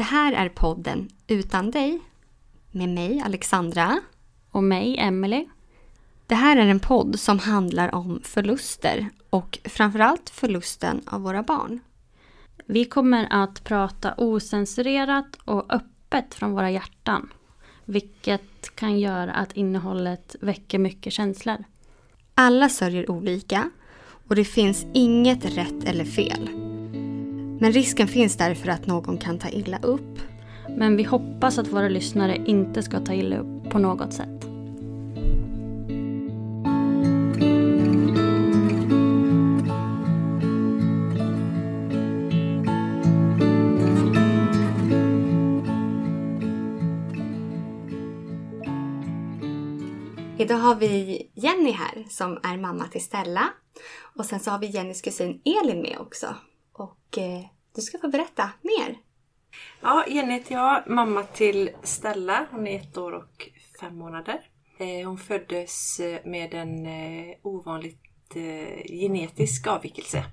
Det här är podden Utan dig med mig Alexandra. Och mig, Emily. Det här är en podd som handlar om förluster och framförallt förlusten av våra barn. Vi kommer att prata osensurerat och öppet från våra hjärtan. Vilket kan göra att innehållet väcker mycket känslor. Alla sörjer olika och det finns inget rätt eller fel. Men risken finns därför att någon kan ta illa upp. Men vi hoppas att våra lyssnare inte ska ta illa upp på något sätt. Idag har vi Jenny här som är mamma till Stella. Och sen så har vi Jennys kusin Elin med också. Och eh, du ska få berätta mer. Ja, Jenny heter jag, mamma till Stella. Hon är ett år och fem månader. Eh, hon föddes eh, med en eh, ovanligt genetisk avvikelse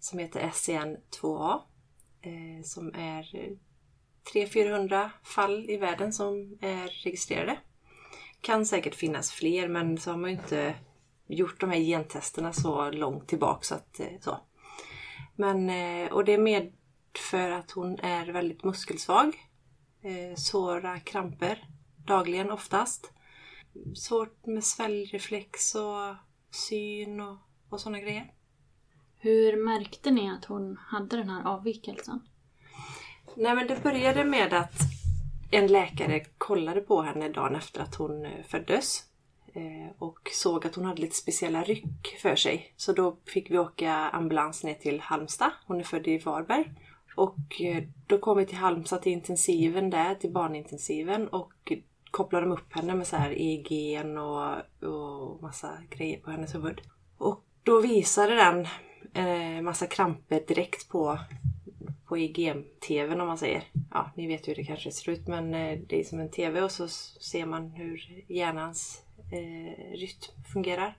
som heter SCN2A. Som är 300-400 fall i världen som är registrerade. Kan säkert finnas fler men så har man ju inte gjort de här gentesterna så långt tillbaka så att så. Men, eh, och det medför att hon är väldigt muskelsvag. Eh, svåra kramper dagligen oftast. Svårt med sväljreflex och syn och, och sådana grejer. Hur märkte ni att hon hade den här avvikelsen? Nej men det började med att en läkare kollade på henne dagen efter att hon eh, föddes. Eh, och såg att hon hade lite speciella ryck för sig. Så då fick vi åka ambulans ner till Halmstad. Hon är född i Varberg. Och eh, då kom vi till Halmstad till intensiven där, till barnintensiven. Och kopplade de upp henne med så här EEG och, och massa grejer på hennes huvud. Och då visade den eh, massa kramper direkt på på EGM-tvn om man säger. Ja, ni vet hur det kanske ser ut men eh, det är som en TV och så ser man hur hjärnans eh, rytm fungerar.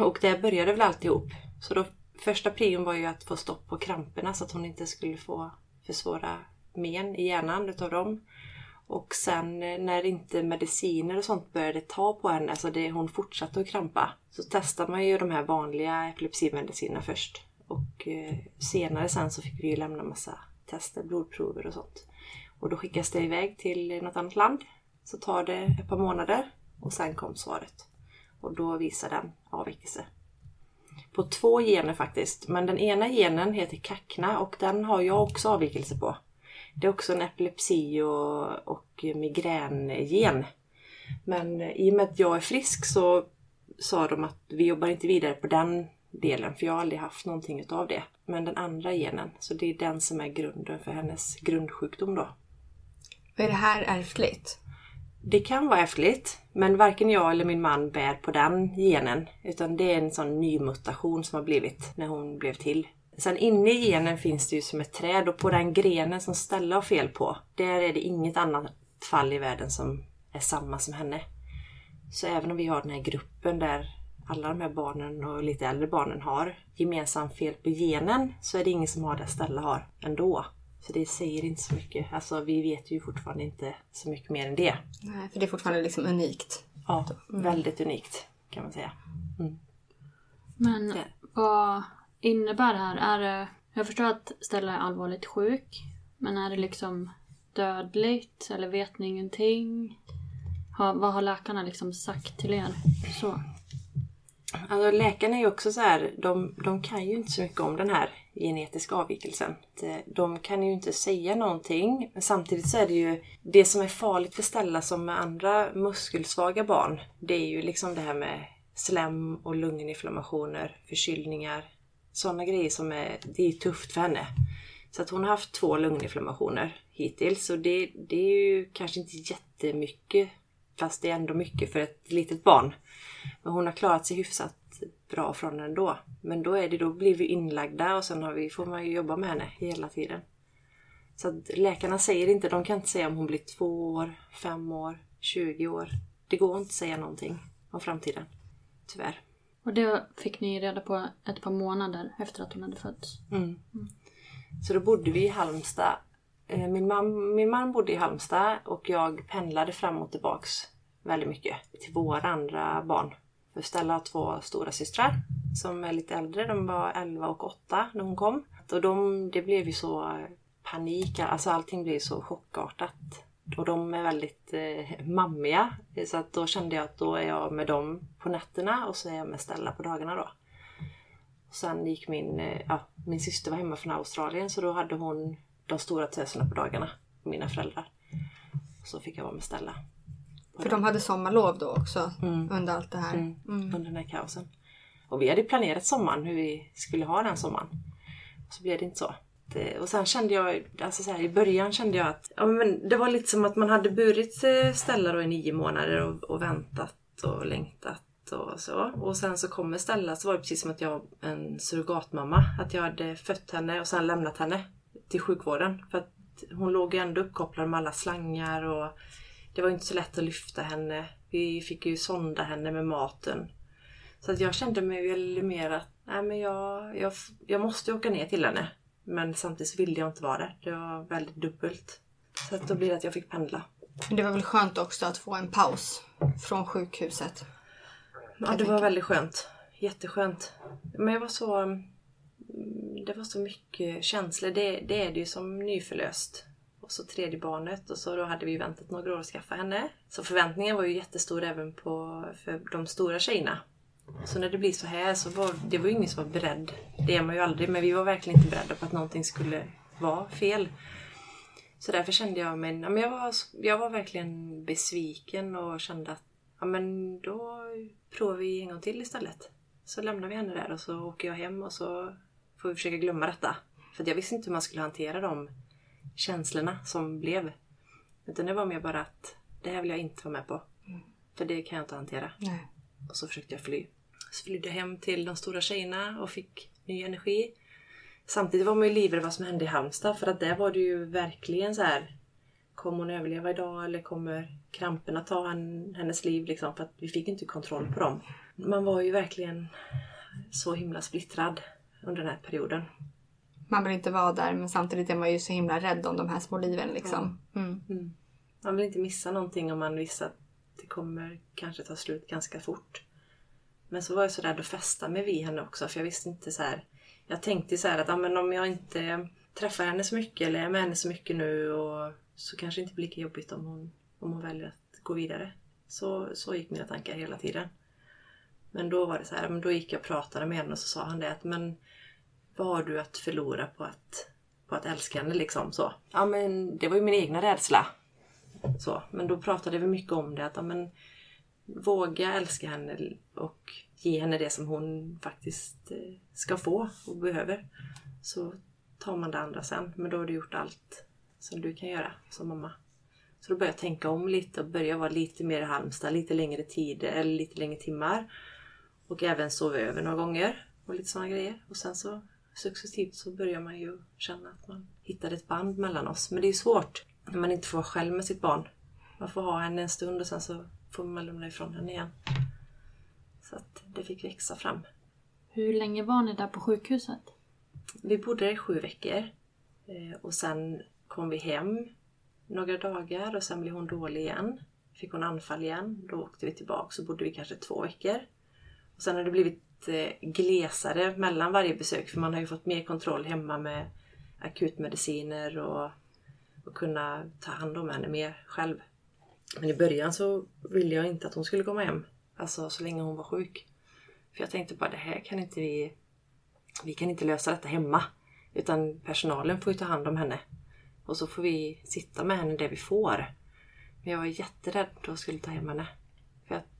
Och där började väl alltihop. Så då, första prion var ju att få stopp på kramperna så att hon inte skulle få för svåra men i hjärnan utav dem. Och sen eh, när inte mediciner och sånt började ta på henne, alltså det, hon fortsatte att krampa, så testade man ju de här vanliga epilepsimedicinerna först. Och eh, senare sen så fick vi ju lämna massa tester, blodprover och sånt. Och då skickas det iväg till något annat land. Så tar det ett par månader och sen kom svaret. Och då visar den avvikelse. På två gener faktiskt. Men den ena genen heter kakna och den har jag också avvikelse på. Det är också en epilepsi och, och migrängen. Men i och med att jag är frisk så sa de att vi jobbar inte vidare på den delen för jag har aldrig haft någonting utav det. Men den andra genen, så det är den som är grunden för hennes grundsjukdom då. Är det här ärftligt? Det kan vara ärftligt, men varken jag eller min man bär på den genen. Utan det är en sån ny mutation som har blivit när hon blev till. Sen inne i genen finns det ju som ett träd och på den grenen som Stella har fel på, där är det inget annat fall i världen som är samma som henne. Så även om vi har den här gruppen där alla de här barnen och lite äldre barnen har gemensamt fel på genen så är det ingen som har det Stella har ändå. Så det säger inte så mycket. Alltså vi vet ju fortfarande inte så mycket mer än det. Nej, för det är fortfarande liksom unikt. Ja, väldigt unikt kan man säga. Men Det. vad innebär det här? Är det, jag förstår att Stella är allvarligt sjuk. Men är det liksom dödligt? Eller vet ni ingenting? Har, vad har läkarna liksom sagt till er? Så. Alltså läkarna är ju också så här, de, de kan ju inte så mycket om den här genetiska avvikelsen. De kan ju inte säga någonting. Men samtidigt så är det ju det som är farligt för Stella som med andra muskelsvaga barn. Det är ju liksom det här med slem och lunginflammationer, förkylningar. Sådana grejer som är, det är tufft för henne. Så att hon har haft två lunginflammationer hittills och det, det är ju kanske inte jättemycket fast det är ändå mycket för ett litet barn. Men hon har klarat sig hyfsat bra från den ändå. Men då, är det, då blir vi inlagda och sen har vi, får man ju jobba med henne hela tiden. Så att läkarna säger inte, de kan inte säga om hon blir två år, fem år, 20 år. Det går inte att säga någonting om framtiden. Tyvärr. Och det fick ni reda på ett par månader efter att hon hade fötts? Mm. Så då bodde vi i Halmstad. Eh, min man, min man bodde i Halmstad och jag pendlade fram och tillbaks väldigt mycket till våra andra barn. För Stella har två stora systrar som är lite äldre. De var 11 och 8 när hon kom. Och de, det blev ju så panik, alltså allting blev så chockartat. Och de är väldigt eh, mammiga. Så att då kände jag att då är jag med dem på nätterna och så är jag med Stella på dagarna då. Och sen gick min, eh, ja, min syster var hemma från Australien så då hade hon de stora töserna på dagarna. Mina föräldrar. Och så fick jag vara med Stella. För de hade sommarlov då också Mm. under allt det här. Mm, Mm. Under den här kaosen. Och vi hade planerat sommaren, hur vi skulle ha den sommaren. Så blev det inte så. Det, och sen kände jag, alltså så här, i början kände jag att ja, men det var lite som att man hade burit eh, Stella då i nio månader och, och väntat och längtat och så. Och sen så kommer Stella så var det precis som att jag var en surrogatmamma. Att jag hade fött henne och sen lämnat henne till sjukvården. För att hon låg ju ändå uppkopplad med alla slangar och det var inte så lätt att lyfta henne. Vi fick ju sonda henne med maten. Så att jag kände mig väl mer att nej, men jag, jag, jag måste åka ner till henne. Men samtidigt så ville jag inte vara där. Det var väldigt dubbelt. Så att då blir det att jag fick pendla. Men det var väl skönt också att få en paus från sjukhuset. Ja, det var väldigt skönt. Jätteskönt. Men jag var så... Det var så mycket känslor. Det, det är det ju som nyförlöst. Och så tredje barnet och så då hade vi väntat några år att skaffa henne. Så förväntningen var ju jättestor även på för de stora tjejerna. Så när det blir så här så var det var ju ingen som var beredd. Det är man ju aldrig, men vi var verkligen inte beredda på att någonting skulle vara fel. Så därför kände jag mig, ja, men jag var, jag var verkligen besviken och kände att ja, men då provar vi en gång till istället. Så lämnar vi henne där och så åker jag hem och så får vi försöka glömma detta. För jag visste inte hur man skulle hantera de känslorna som blev. Utan det var mer bara att det här vill jag inte vara med på. För det kan jag inte hantera. Nej. Och så försökte jag fly. Så flydde jag hem till de stora tjejerna och fick ny energi. Samtidigt var man ju livrädd vad som hände i Halmstad för att där var det ju verkligen så här. Kommer hon överleva idag eller kommer kramperna ta hen- hennes liv liksom? För att vi fick inte kontroll på dem. Man var ju verkligen så himla splittrad under den här perioden. Man vill inte vara där men samtidigt är man ju så himla rädd om de här små liven liksom. Mm. Man vill inte missa någonting om man visste att det kommer kanske ta slut ganska fort. Men så var jag så rädd att fästa mig vid henne också för jag visste inte så här. Jag tänkte så här att ja, men om jag inte träffar henne så mycket eller är med henne så mycket nu och så kanske det inte blir lika jobbigt om hon, om hon väljer att gå vidare. Så, så gick mina tankar hela tiden. Men då var det så här, men då gick jag och pratade med henne och så sa han det att men vad har du att förlora på att, på att älska henne liksom så. Ja men det var ju min egna rädsla. Så, men då pratade vi mycket om det. Att, ja, men, våga älska henne och ge henne det som hon faktiskt eh, ska få och behöver. Så tar man det andra sen. Men då har du gjort allt som du kan göra som mamma. Så då började jag tänka om lite och började vara lite mer i Halmstad, lite längre tid eller lite längre timmar. Och även sova över några gånger och lite sådana grejer. Och sen så successivt så börjar man ju känna att man hittar ett band mellan oss. Men det är ju svårt när man inte får vara själv med sitt barn. Man får ha henne en stund och sen så får man lämna ifrån henne igen. Så att det fick växa fram. Hur länge var ni där på sjukhuset? Vi bodde där i sju veckor. Eh, Och sen kom vi hem några dagar och sen blev hon dålig igen. Fick hon anfall igen. Då åkte vi tillbaka så bodde vi kanske två veckor. Och sen har det blivit eh, glesare mellan varje besök för man har ju fått mer kontroll hemma med akutmediciner och, och kunna ta hand om henne mer själv. Men i början så ville jag inte att hon skulle komma hem. Alltså så länge hon var sjuk. För jag tänkte bara det här kan inte vi... Vi kan inte lösa detta hemma. Utan personalen får ju ta hand om henne. Och så får vi sitta med henne det vi får. Men jag var jätterädd att jag skulle ta hem henne.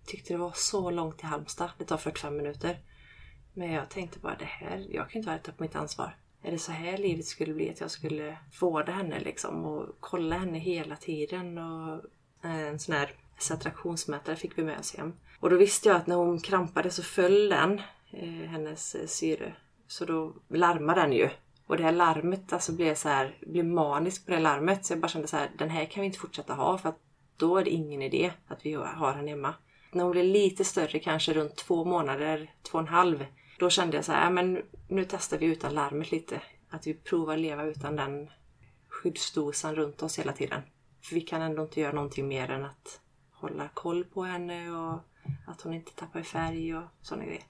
Tyckte det var så långt till Halmstad. Det tar 45 minuter. Men jag tänkte bara det här, jag kan inte vara detta på mitt ansvar. är det så här livet skulle bli? Att jag skulle vårda henne liksom och kolla henne hela tiden. Och eh, en sån här attraktionsmätare fick vi med oss hem. Och då visste jag att när hon krampade så föll den, eh, hennes eh, syre. Så då larmade den ju. Och det här larmet alltså blev så här, blev maniskt på det larmet. Så jag bara kände så här, den här kan vi inte fortsätta ha för att då är det ingen idé att vi har henne hemma. När hon blev lite större, kanske runt två månader, två och en halv, då kände jag så här, men nu testar vi utan larmet lite. Att vi provar leva utan den skyddsdosan runt oss hela tiden. För vi kan ändå inte göra någonting mer än att hålla koll på henne och att hon inte tappar i färg och sådana grejer.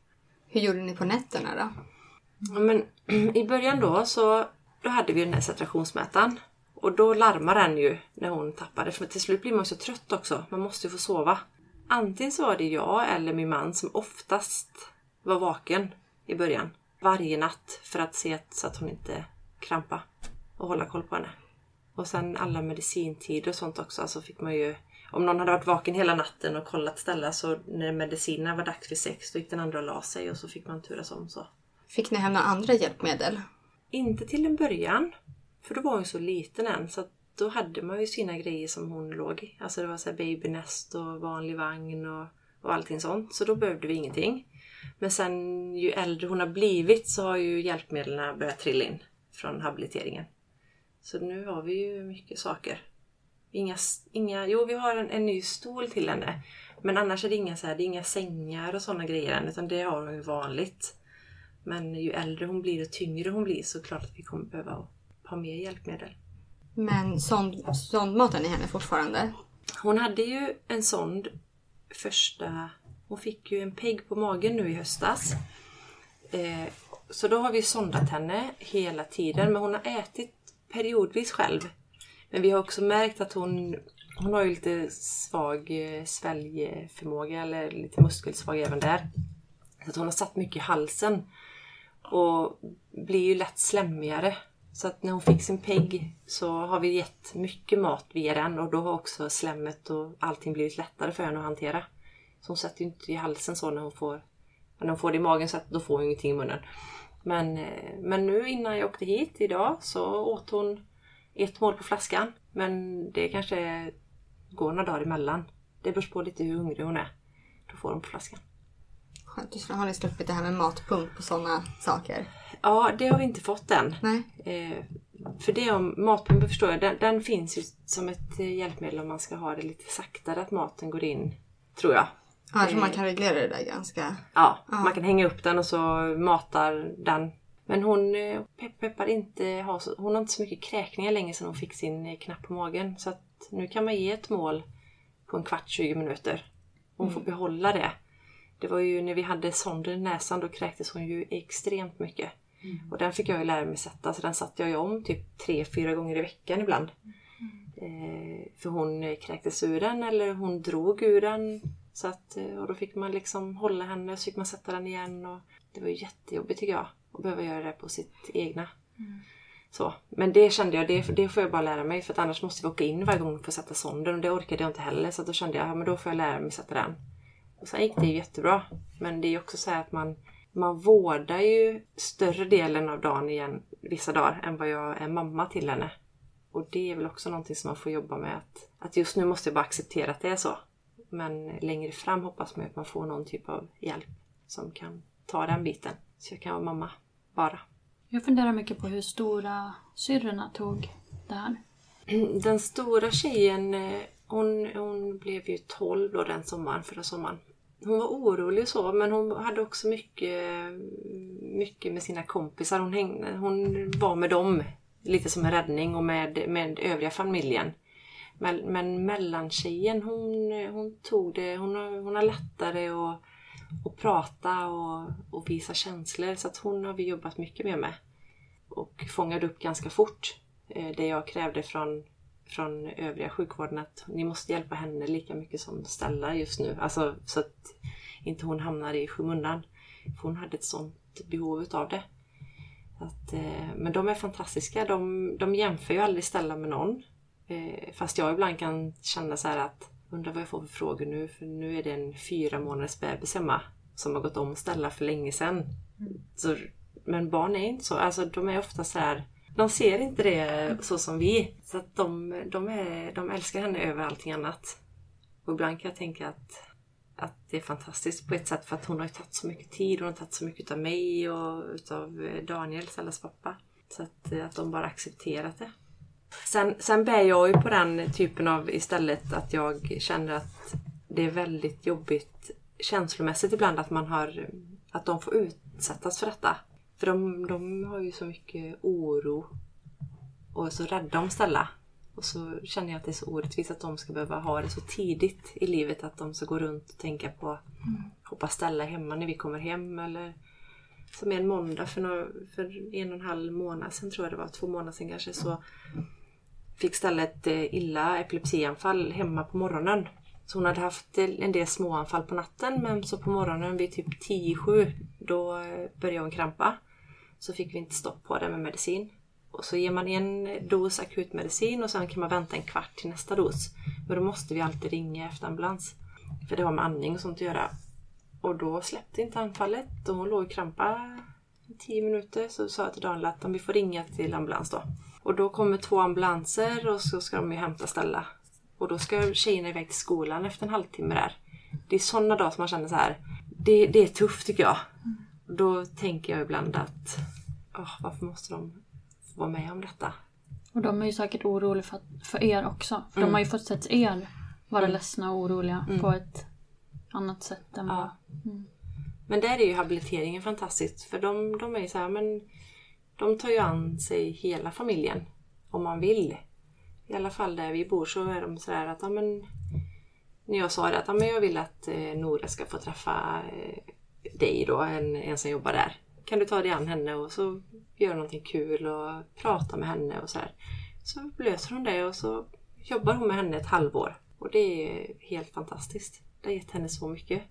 Hur gjorde ni på nätterna då? Ja, men i början då så då hade vi den här saturationsmätaren. Och då larmar den ju när hon tappade. För till slut blir man så trött också. Man måste ju få sova. Antingen så var det jag eller min man som oftast var vaken i början. Varje natt för att se så att hon inte krampa och hålla koll på henne. Och sen alla medicintider och sånt också. Så fick man ju om någon hade varit vaken hela natten och kollat ställa så när medicinerna var dags för sex då gick den andra och la sig och så fick man turas om så. Fick ni några andra hjälpmedel? Inte till en början. För då var hon så liten än så då hade man ju sina grejer som hon låg i. Alltså det var så babynest och vanlig vagn och, och allting sånt. Så då behövde vi ingenting. Men sen ju äldre hon har blivit så har ju hjälpmedlen börjat trilla in från habiliteringen. Så nu har vi ju mycket saker. Inga, inga, jo, vi har en, en ny stol till henne. Men annars är det inga, så här, det är inga sängar och sådana grejer än, utan det har hon ju vanligt. Men ju äldre hon blir och tyngre hon blir så klart att vi kommer behöva ha mer hjälpmedel. Men sond, sondmatar ni henne fortfarande? Hon hade ju en sond första... Hon fick ju en pegg på magen nu i höstas. Eh, så då har vi sondat henne hela tiden men hon har ätit periodvis själv. Men vi har också märkt att hon, hon har ju lite svag eh, sväljförmåga eller lite muskelsvag även där. Så att hon har satt mycket i halsen och blir ju lätt slemmigare. Så att när hon fick sin PEG så har vi gett mycket mat via den och då har också slemmet och allting blivit lättare för henne att hantera. Så hon sätter ju inte i halsen så när hon får, när hon får det i magen så att då får hon ingenting i munnen. Men, eh, men nu innan jag åkte hit idag så åt hon ett mål på flaskan. Men det kanske går några dagar emellan. Det beror på lite hur hungrig hon är. Då får hon på flaskan. Skönt. Har ni sluppit det här med matpump och sådana saker? Ja, det har vi inte fått än. Nej. Eh, för det om matpumpen förstår jag, den, den, finns ju som ett eh, hjälpmedel om man ska ha det lite saktare att maten går in. Tror jag. Ja, jag tror man kan reglera det där ganska... Ja, ja, man kan hänga upp den och så matar den men hon eh, pepp, peppar inte så, hon har inte så mycket kräkningar längre sedan hon fick sin eh, knapp på magen. Så att nu kan man ge ett mål på en kvart, 20 minuter. Hon mm. får behålla det. Det var ju när vi hade sonden i näsan, då kräktes hon ju extremt mycket. Mm. Och den fick jag ju lära mig sätta, så den satte jag ju om typ tre, fyra gånger i veckan ibland. Mm. Eh, för hon eh, kräktes ur den eller hon drog ur den. Så att, och då fick man liksom hålla henne och så fick man sätta den igen. Och det var ju jättejobbigt tycker jag och behöva göra det på sitt egna. Mm. Så. Men det kände jag, det, det får jag bara lära mig för att annars måste vi åka in varje gång för att sätta sonden och det orkade jag inte heller så då kände jag att då får jag lära mig sätta den. Och sen gick det ju jättebra. Men det är också så att man, man vårdar ju större delen av dagen igen vissa dagar än vad jag är mamma till henne. Och det är väl också någonting som man får jobba med. Att, att just nu måste jag bara acceptera att det är så. Men längre fram hoppas man att man får någon typ av hjälp som kan ta den biten. Så jag kan vara mamma bara. Jag funderar mycket på hur stora syrrorna tog det här. Den stora tjejen, eh, hon, hon blev ju 12 då den sommaren, förra sommaren. Hon var orolig och så, men hon hade också mycket, mycket med sina kompisar. Hon, hängde, hon var med dem lite som en räddning och med, med övriga familjen. Men, men mellantjejen hon, hon tog det, hon har, hon har lättare att och prata och, och visa känslor. Så att hon har vi jobbat mycket mer med. Och fångade upp ganska fort eh, det jag krävde från, från övriga sjukvården att ni måste hjälpa henne lika mycket som Stella just nu. Alltså så att inte hon hamnar i skymundan. För hon hade ett sånt behov utav det. Att, eh, men de är fantastiska. De, de jämför ju aldrig Stella med någon. Eh, fast jag ibland kan känna så att Undrar vad jag får för frågor nu för nu är det en fyra månaders bebis hemma som har gått om Stella för länge sedan. Mm. Så men barn är inte så. Alltså de är ofta så här. De ser inte det så som vi. Så att de, de, är, de älskar henne över allting annat. Och ibland kan jag tänka att, att det är fantastiskt på ett sätt för att hon har ju tagit så mycket tid. Hon har tagit så mycket av mig och utav eh, Daniel, Sellas pappa. Så att, eh, att de bara accepterat det. Sen, sen bär jag ju på den typen av istället att jag känner att det är väldigt jobbigt känslomässigt ibland att man har att de får utsättas för detta. För de, de har ju så mycket oro och är så rädda om Stella. Och så känner jag att det är så orättvist att de ska behöva ha det så tidigt i livet att de ska gå runt och tänka på mm. hoppas Stella hemma när vi kommer hem eller som en måndag för, några, för en och en halv månad sedan tror jag det var, två månader sedan kanske så fick Stella ett eh, illa epilepsianfall hemma på morgonen. Så hon hade haft en del småanfall på natten men så på morgonen vid typ 10-7 då eh, började hon krampa. Så fick vi inte stopp på det med medicin. Och så ger man en dos akutmedicin och sen kan man vänta en kvart till nästa dos. Men då måste vi alltid ringa efter ambulans. För det har med andning och sånt att göra. Och då släppte inte anfallet och hon låg och krampa i 10 minuter. Så sa jag till Daniel att om vi får ringa till ambulans då. Och då kommer två ambulanser och så ska de ju hämta Stella. Och då ska tjejerna iväg till skolan efter en halvtimme där. Det är sådana dagar som man känner så här. Det, det är tufft tycker jag. Mm. Då tänker jag ibland att oh, varför måste de vara med om detta? Och de är ju säkert oroliga för, för er också. För mm. de har ju fått sett er vara mm. ledsna och oroliga mm. på ett annat sätt än vad... Mm. Men där är ju habiliteringen fantastiskt. För de, de är ju så här, men de tar ju an sig hela familjen. Om man vill. I alla fall där vi bor så är de sådär att, ja men när jag sa det att ja, men jag vill att eh, Nora ska få träffa eh, dig då, en, en som jobbar där. Kan du ta dig an henne och så göra någonting kul och prata med henne och så här. Så löser hon det och så jobbar hon med henne ett halvår. Och det är helt fantastiskt. Det har gett henne så mycket.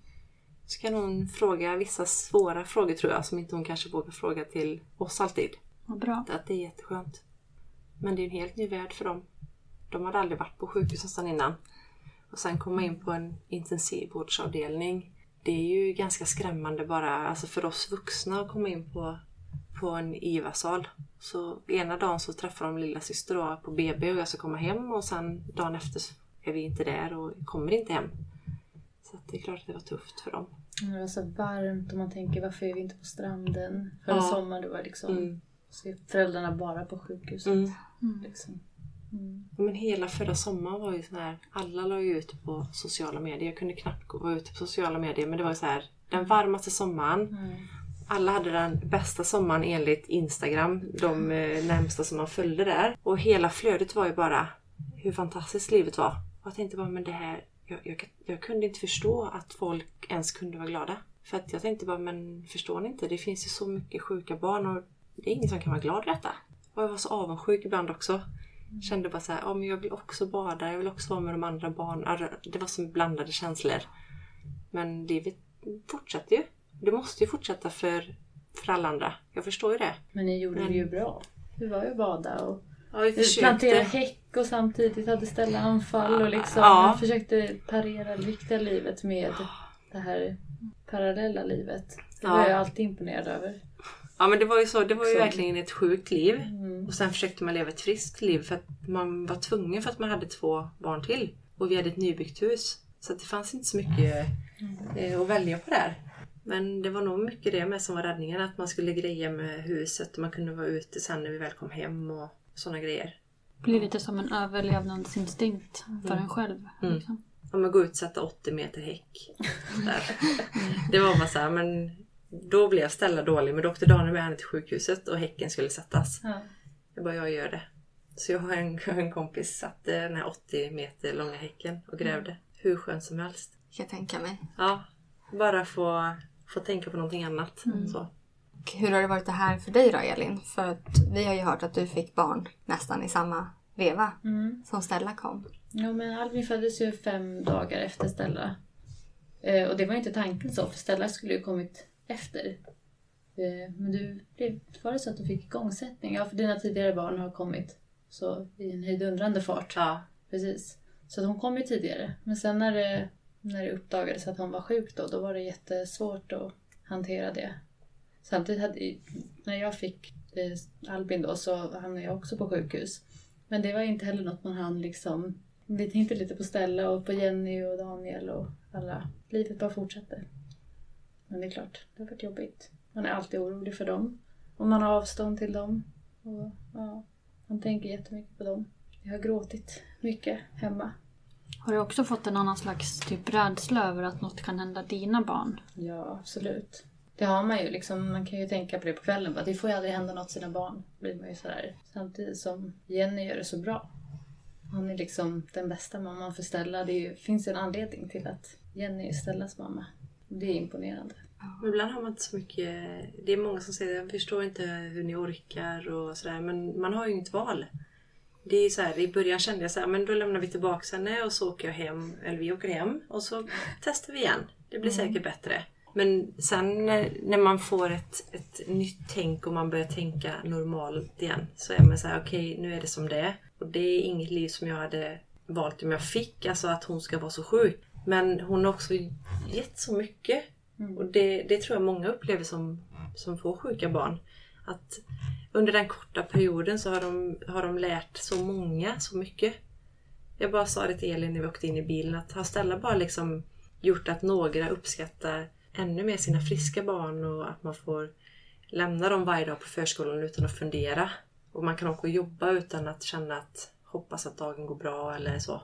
Så kan hon fråga vissa svåra frågor tror jag som inte hon kanske vågar fråga till oss alltid. Vad bra. Att det är jätteskönt. Men det är en helt ny värld för dem. De hade aldrig varit på sjukhus nästan innan. Och sen komma in på en intensivvårdsavdelning. Det är ju ganska skrämmande bara alltså för oss vuxna att komma in på, på en IVA-sal. Så ena dagen så träffar de lilla syster på BB och jag ska komma hem och sen dagen efter är vi inte där och kommer inte hem. Så det är klart att det var tufft för dem. Det var så varmt och man tänker varför är vi inte på stranden? Förra ja. sommaren det var liksom mm. Föräldrarna bara på sjukhuset. Mm. Liksom. Mm. Men hela förra sommaren var ju så här, alla la ju ut på sociala medier. Jag kunde knappt gå ut på sociala medier men det var så här, den varmaste sommaren. Mm. Alla hade den bästa sommaren enligt Instagram, de eh, närmsta som man följde där. Och hela flödet var ju bara hur fantastiskt livet var. Och jag tänkte bara, men det här, jag, jag, jag kunde inte förstå att folk ens kunde vara glada. För att jag tänkte bara, men förstår ni inte? Det finns ju så mycket sjuka barn och det är ingen som kan vara glad i detta. Och jag var så avundsjuk ibland också. Kände bara såhär, ja men jag vill också bada, jag vill också vara med de andra barnen. Det var som blandade känslor. Men livet fortsätter ju. Det måste ju fortsätta för, för alla andra. Jag förstår ju det. Men ni gjorde men... det ju bra. Du var ju och bada och ja, vi planterade häck och samtidigt hade ställa anfall och liksom ja. försökte parera det riktiga livet med det här parallella livet. Det var ja. jag alltid imponerad över. Ja men det var ju så, det var ju så. verkligen ett sjukt liv. Mm. Och sen försökte man leva ett friskt liv för att man var tvungen för att man hade två barn till. Och vi hade ett nybyggt hus. Så det fanns inte så mycket eh, att välja på där. Men det var nog mycket det med som var räddningen. Att man skulle greja med huset och man kunde vara ute sen när vi väl kom hem och sådana grejer. Det blir lite som en överlevnadsinstinkt för mm. en själv. Mm. Liksom. Om man går ut och sätter 80 meter häck. Där. Det var bara så här, men då blev Stella dålig men då åkte Daniel med henne till sjukhuset och häcken skulle sättas. Ja. Jag bara, jag gör det. Så jag har en, en kompis satte den här 80 meter långa häcken och grävde. Mm. Hur skönt som helst. Jag tänka mig. Ja, bara få, få tänka på någonting annat. Mm. Så. Hur har det varit det här för dig då Elin? För att vi har ju hört att du fick barn nästan i samma veva mm. som Stella kom. Ja men Albin föddes ju fem dagar efter Stella. Eh, och det var ju inte tanken så för Stella skulle ju kommit efter. Eh, men du, var det så att du fick igångsättning? Ja, för dina tidigare barn har kommit så i en hejdundrande fart. Ja. Precis. Så hon kom ju tidigare. Men sen när det, när det uppdagades att hon var sjuk då, då var det jättesvårt att hantera det. Samtidigt hade, när jag fick eh, Albin då så hamnade jag också på sjukhus. Men det var inte heller något man hann liksom... Vi tänkte lite på Stella och på Jenny och Daniel och alla. Livet bara fortsätter. Men det är klart, det har varit jobbigt. Man är alltid orolig för dem. Och man har avstånd till dem. Och, ja, man tänker jättemycket på dem. Jag har gråtit mycket hemma. Har du också fått en annan slags typ rädsla över att något kan hända dina barn? Ja, absolut. Det har man ju. Liksom, man kan ju tänka på det på kvällen. Bara, det får ju aldrig hända något sina barn. Blir man ju sådär. Samtidigt som Jenny gör det så bra. Hon är liksom den bästa mamman för Stella. Det ju, finns en anledning till att Jenny är Stellas mamma. Det är imponerande. Men ibland har man inte så mycket... Det är många som säger jag förstår inte hur ni orkar och sådär. Men man har ju inget val. Det är så här, I början kände jag så här, men då lämnar vi tillbaka henne och så åker jag hem. Eller vi åker hem och så testar vi igen. Det blir säkert bättre. Men sen när, när man får ett, ett nytt tänk och man börjar tänka normalt igen så är man så här, okej nu är det som det är. Och det är inget liv som jag hade valt om jag fick, alltså att hon ska vara så sjuk. Men hon har också gett så mycket. Mm. Och det, det tror jag många upplever som, som får sjuka barn. Att under den korta perioden så har de, har de lärt så många så mycket. Jag bara sa det till Elin när vi åkte in i bilen att har Stella bara liksom gjort att några uppskattar ännu mer sina friska barn och att man får lämna dem varje dag på förskolan utan att fundera. Och man kan åka och jobba utan att känna att hoppas att dagen går bra eller så.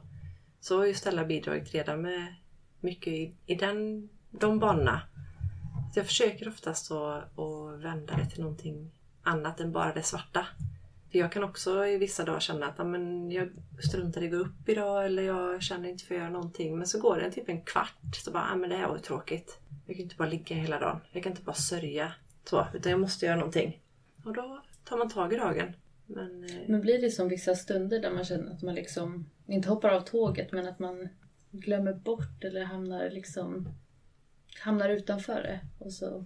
Så har ju Stella bidragit redan med mycket i, i den, de banorna. Så jag försöker oftast att, att vända det till någonting annat än bara det svarta. För jag kan också i vissa dagar känna att men, jag struntar i att gå upp idag eller jag känner inte för att göra någonting. Men så går det typ en kvart så bara, men det här var ju tråkigt. Jag kan inte bara ligga hela dagen. Jag kan inte bara sörja. Så, utan jag måste göra någonting. Och då tar man tag i dagen. Men, eh, Men blir det som vissa stunder där man känner att man liksom inte hoppar av tåget men att man glömmer bort eller hamnar liksom hamnar utanför det och så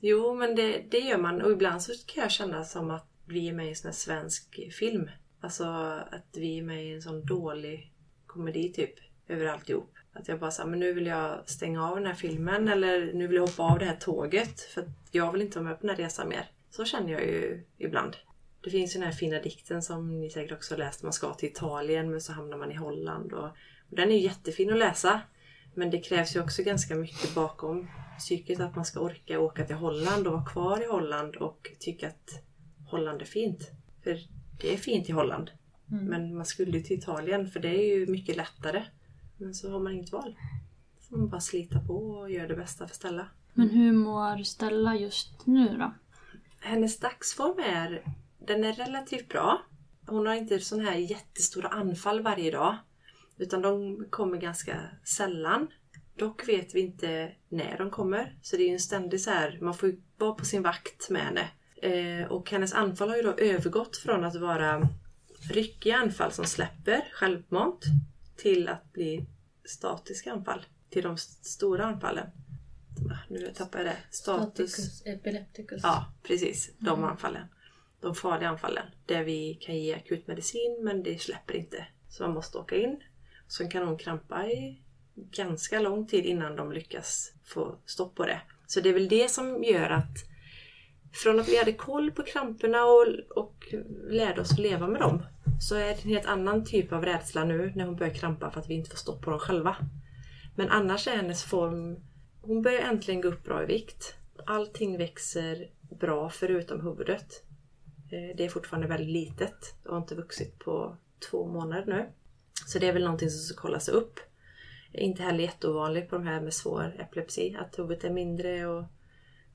Jo, men det, det gör man. Och ibland så kan jag känna som att vi är med i en sån här svensk film. Alltså att vi är med i en sån dålig komedi typ. Över alltihop. Att jag bara säger men nu vill jag stänga av den här filmen eller nu vill jag hoppa av det här tåget. För att jag vill inte vara med på den här resan mer. Så känner jag ju ibland. Det finns ju den här fina dikten som ni säkert också har läst. Man ska till Italien men så hamnar man i Holland. Och, och den är ju jättefin att läsa. Men det krävs ju också ganska mycket bakom psyket att man ska orka åka till Holland och vara kvar i Holland och tycka att Holland är fint. För det är fint i Holland. Men man skulle ju till Italien för det är ju mycket lättare. Men så har man inget val. Så man bara slita på och göra det bästa för Stella. Men hur mår Stella just nu då? Hennes dagsform är, den är relativt bra. Hon har inte sådana här jättestora anfall varje dag. Utan de kommer ganska sällan. Dock vet vi inte när de kommer. Så det är ju en ständig så här, man får ju vara på sin vakt med henne. Eh, och hennes anfall har ju då övergått från att vara ryckiga anfall som släpper självmant till att bli statiska anfall. Till de st- stora anfallen. Ah, Nu tappar jag det. Status. staticus epilepticus. Ja, precis. De anfallen. De farliga anfallen. Där vi kan ge akutmedicin men det släpper inte. Så man måste åka in. Sen kan hon krampa i ganska lång tid innan de lyckas få stopp på det. Så det är väl det som gör att från att vi hade koll på kramperna och, och lärde oss att leva med dem så är det en helt annan typ av rädsla nu när hon börjar krampa för att vi inte får stopp på dem själva. Men annars är hennes form... Hon börjar äntligen gå upp bra i vikt. Allting växer bra förutom huvudet. Eh, det är fortfarande väldigt litet och har inte vuxit på två månader nu. Så det är väl någonting som ska kollas upp. Inte heller jätteovanligt på de här med svår epilepsi, att huvudet är mindre och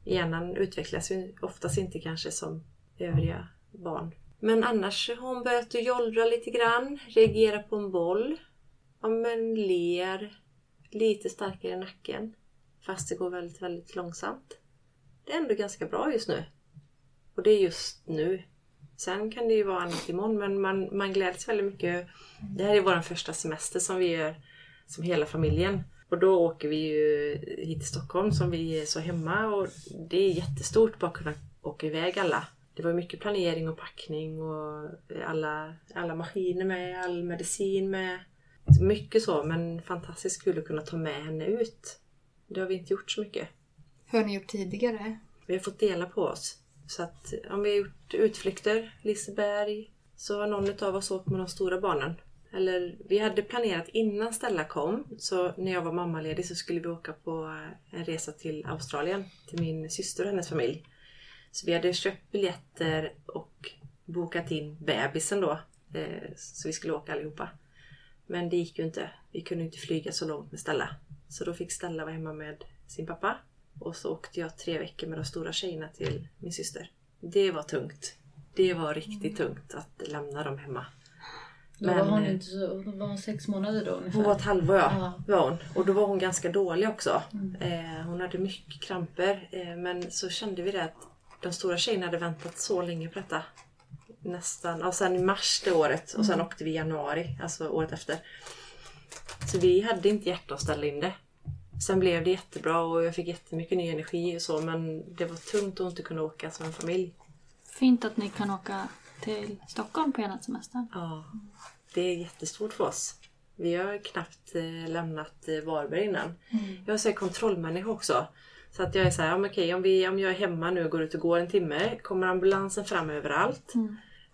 hjärnan utvecklas ju oftast inte kanske som övriga barn. Men annars har hon börjat att jollra lite grann, reagera på en boll. Ja men ler, lite starkare i nacken. Fast det går väldigt, väldigt långsamt. Det är ändå ganska bra just nu. Och det är just nu. Sen kan det ju vara annat imorgon men man, man gläds väldigt mycket. Det här är vår första semester som vi gör som hela familjen. Och då åker vi ju hit till Stockholm som vi är så hemma och det är jättestort bara att kunna åka iväg alla. Det var mycket planering och packning och alla, alla maskiner med, all medicin med. Mycket så men fantastiskt kul att kunna ta med henne ut. Det har vi inte gjort så mycket. Hur har ni gjort tidigare? Vi har fått dela på oss. Så att om vi har gjort utflykter, Liseberg, så har någon av oss åkt med de stora barnen. Eller vi hade planerat innan Stella kom, så när jag var mammaledig så skulle vi åka på en resa till Australien, till min syster och hennes familj. Så vi hade köpt biljetter och bokat in bebisen då, eh, så vi skulle åka allihopa. Men det gick ju inte. Vi kunde inte flyga så långt med Stella. Så då fick Stella vara hemma med sin pappa. Och så åkte jag tre veckor med de stora tjejerna till min syster. Det var tungt. Det var riktigt tungt att lämna dem hemma. Då var hon inte så, hon var sex månader då ungefär. Hon var ett halvår ja. Var hon. Och då var hon ganska dålig också. Eh, hon hade mycket kramper. Eh, men så kände vi det att de stora tjejerna hade väntat så länge på detta. Nästan, och sen i mars det året och sen åkte vi i januari, alltså året efter. Så vi hade inte hjärta att ställa in det. Sen blev det jättebra och jag fick jättemycket ny energi och så men det var tungt att inte kunna åka som en familj. Fint att ni kan åka till Stockholm på ena semestern. Ja, det är jättestort för oss. Vi har knappt eh, lämnat eh, Varberg innan. Jag är så här kontrollmänniska också. Så att jag är så här, men okej, om, vi, om jag är hemma nu och går ut och går en timme, kommer ambulansen fram överallt?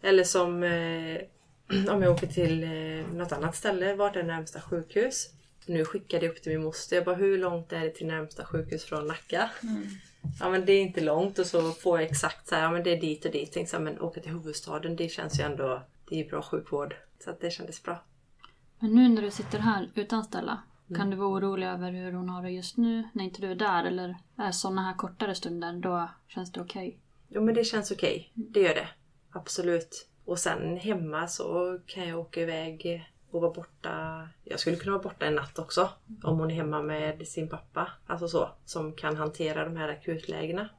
Eller som eh, om jag åker till eh, något annat ställe, vart är närmsta sjukhus? Nu skickade jag upp till min moster, jag bara, hur långt är det till närmsta sjukhus från Nacka? Ja men det är inte långt och så får jag exakt så här, ja men det är dit och dit. Tänkte så här, men åka till huvudstaden, det känns ju ändå, det är bra sjukvård. Så att det kändes bra. Men nu när du sitter här utan Stella, Mm. kan du vara orolig över hur hon har det just nu när inte du är där? Eller är sådana här kortare stunder, då känns det okej? Jo men det känns okej. Det gör det. Absolut. Och sen hemma så kan jag åka iväg och vara borta. Jag skulle kunna vara borta en natt också. Om hon är hemma med sin pappa. Alltså så. Som kan hantera de här akutlägena.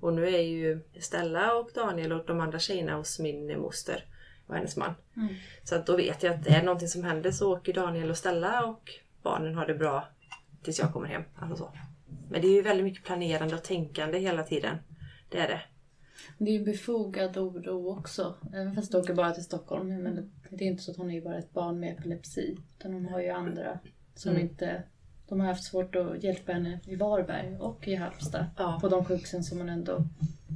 Och nu är ju Stella och Daniel och de andra tjejerna hos min moster och hennes man. Så att då vet jag att det är någonting som händer så åker Daniel och Stella och barnen har det bra tills jag kommer hem. Alltså så. Men det är ju väldigt mycket planerande och tänkande hela tiden. Det är det. Det är ju befogad oro också. Även fast du åker bara till Stockholm. Men det, är inte så att hon är bara ett barn med epilepsi. Utan hon har ju andra som Mm. inte... De har haft svårt att hjälpa henne i Varberg och i Halmstad. Ja. På de sjukhusen som hon ändå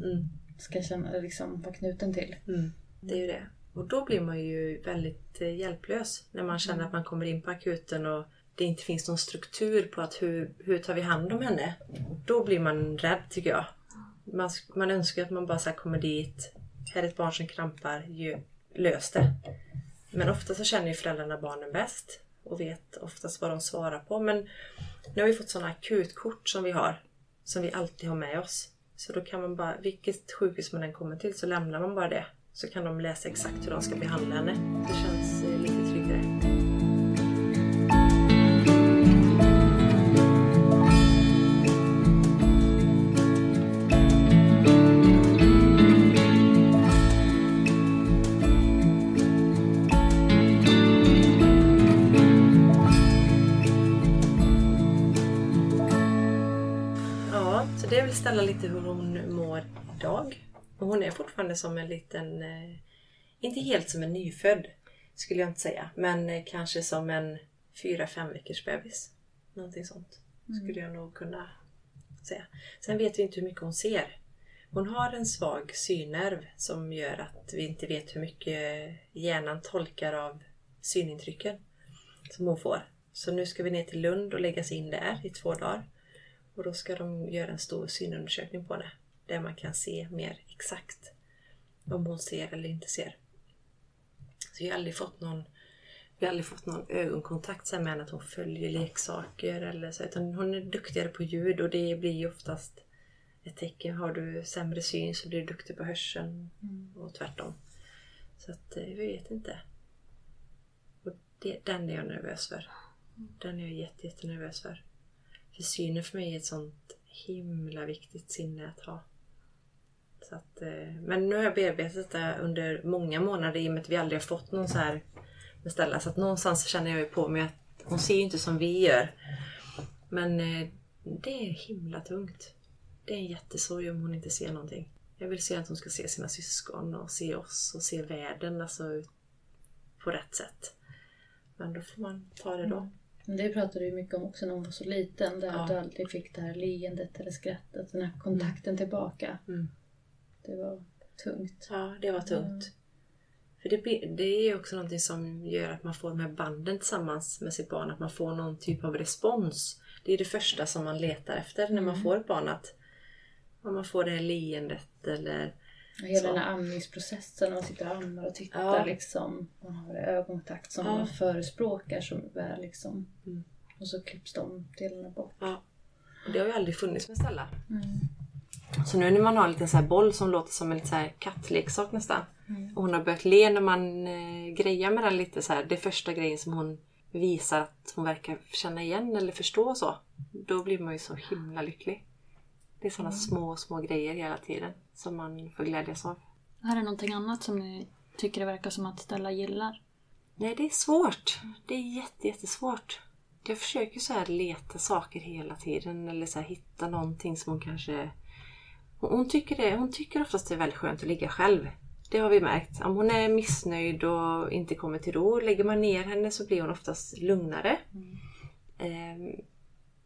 Mm. ska känna, liksom, vara knuten till. Mm. Det är ju det. Och då blir man ju väldigt eh, hjälplös när man känner att man kommer in på akuten och det inte finns någon struktur på att hur, hur tar vi hand om henne. Då blir man rädd tycker jag. Man, man önskar att man bara så här kommer dit. Här är ett barn som krampar. Ju, lös det. Men ofta så känner ju föräldrarna barnen bäst och vet oftast vad de svarar på. Men nu har vi fått sådana akutkort som vi har. Som vi alltid har med oss. Så då kan man bara, vilket sjukhus man än kommer till så lämnar man bara det. Så kan de läsa exakt hur de ska behandla henne. Det känns ställa lite hur hon mår idag. Och hon är fortfarande som en liten, eh, inte helt som en nyfödd skulle jag inte säga, men eh, kanske som en fyra fem veckors bebis. Någonting sånt skulle jag nog kunna säga. Sen vet vi inte hur mycket hon ser. Hon har en svag synnerv som gör att vi inte vet hur mycket hjärnan tolkar av synintrycken som hon får. Så nu ska vi ner till Lund och lägga sig in där i två dagar. Och då ska de göra en stor synundersökning på henne. Där man kan se mer exakt om hon ser eller inte ser. Så vi har aldrig fått någon, vi har aldrig fått någon ögonkontakt med henne att hon följer leksaker eller så. Utan hon är duktigare på ljud och det blir ju oftast ett tecken. Har du sämre syn så blir du duktig på hörseln och tvärtom. Så att eh, vi vet inte. Och det, den är jag nervös för. Den är jag jätte, jättenervös för. För synen för mig är ett sånt himla viktigt sinne att ha. Så att, eh, men nu har jag bearbetat detta under många månader i och med att vi aldrig har fått någon så här beställa. Så att någonstans känner jag ju på mig att hon ser ju inte som vi gör. Men eh, det är himla tungt. Det är en jättesorg om hon inte ser någonting. Jag vill se att hon ska se sina syskon och se oss och se världen alltså, på rätt sätt. Men då får man ta det då. Mm. Men Det pratade du mycket om också när hon var så liten. Där Ja. att du aldrig fick det här leendet eller skrattet. Den här kontakten tillbaka. Mm. Det var tungt. Ja, det var tungt. För det, det är ju också någonting som gör att man får de här banden tillsammans med sitt barn. Att man får någon typ av respons. Det är det första som man letar efter när man får ett barn. Att om man får det här leendet eller... Hela den här amningsprocessen man sitter och ammar och tittar Ja. liksom. Man har ögonkontakt som Ja. man förespråkar som väl liksom. Mm. Och så klipps de delarna bort. Ja. Och det har ju aldrig funnits med Stella. Mm. Så nu när man har en liten så här boll som låter som en så här kattleksak nästan. Och hon har börjat le när man eh, grejar med den lite så här. Det är första grejen som hon visar att hon verkar känna igen eller förstå så. Då blir man ju så himla lycklig. Det är sådana små, små grejer hela tiden som man får glädjas av. Är det någonting annat som ni tycker det verkar som att Stella gillar? Nej, det är svårt. Det är jätte, jättesvårt. Jag försöker så här leta saker hela tiden eller så här hitta någonting som hon kanske... Hon, tycker det, hon tycker oftast det är väldigt skönt att ligga själv. Det har vi märkt. Om hon är missnöjd och inte kommer till ro, lägger man ner henne så blir hon oftast lugnare. Ehm,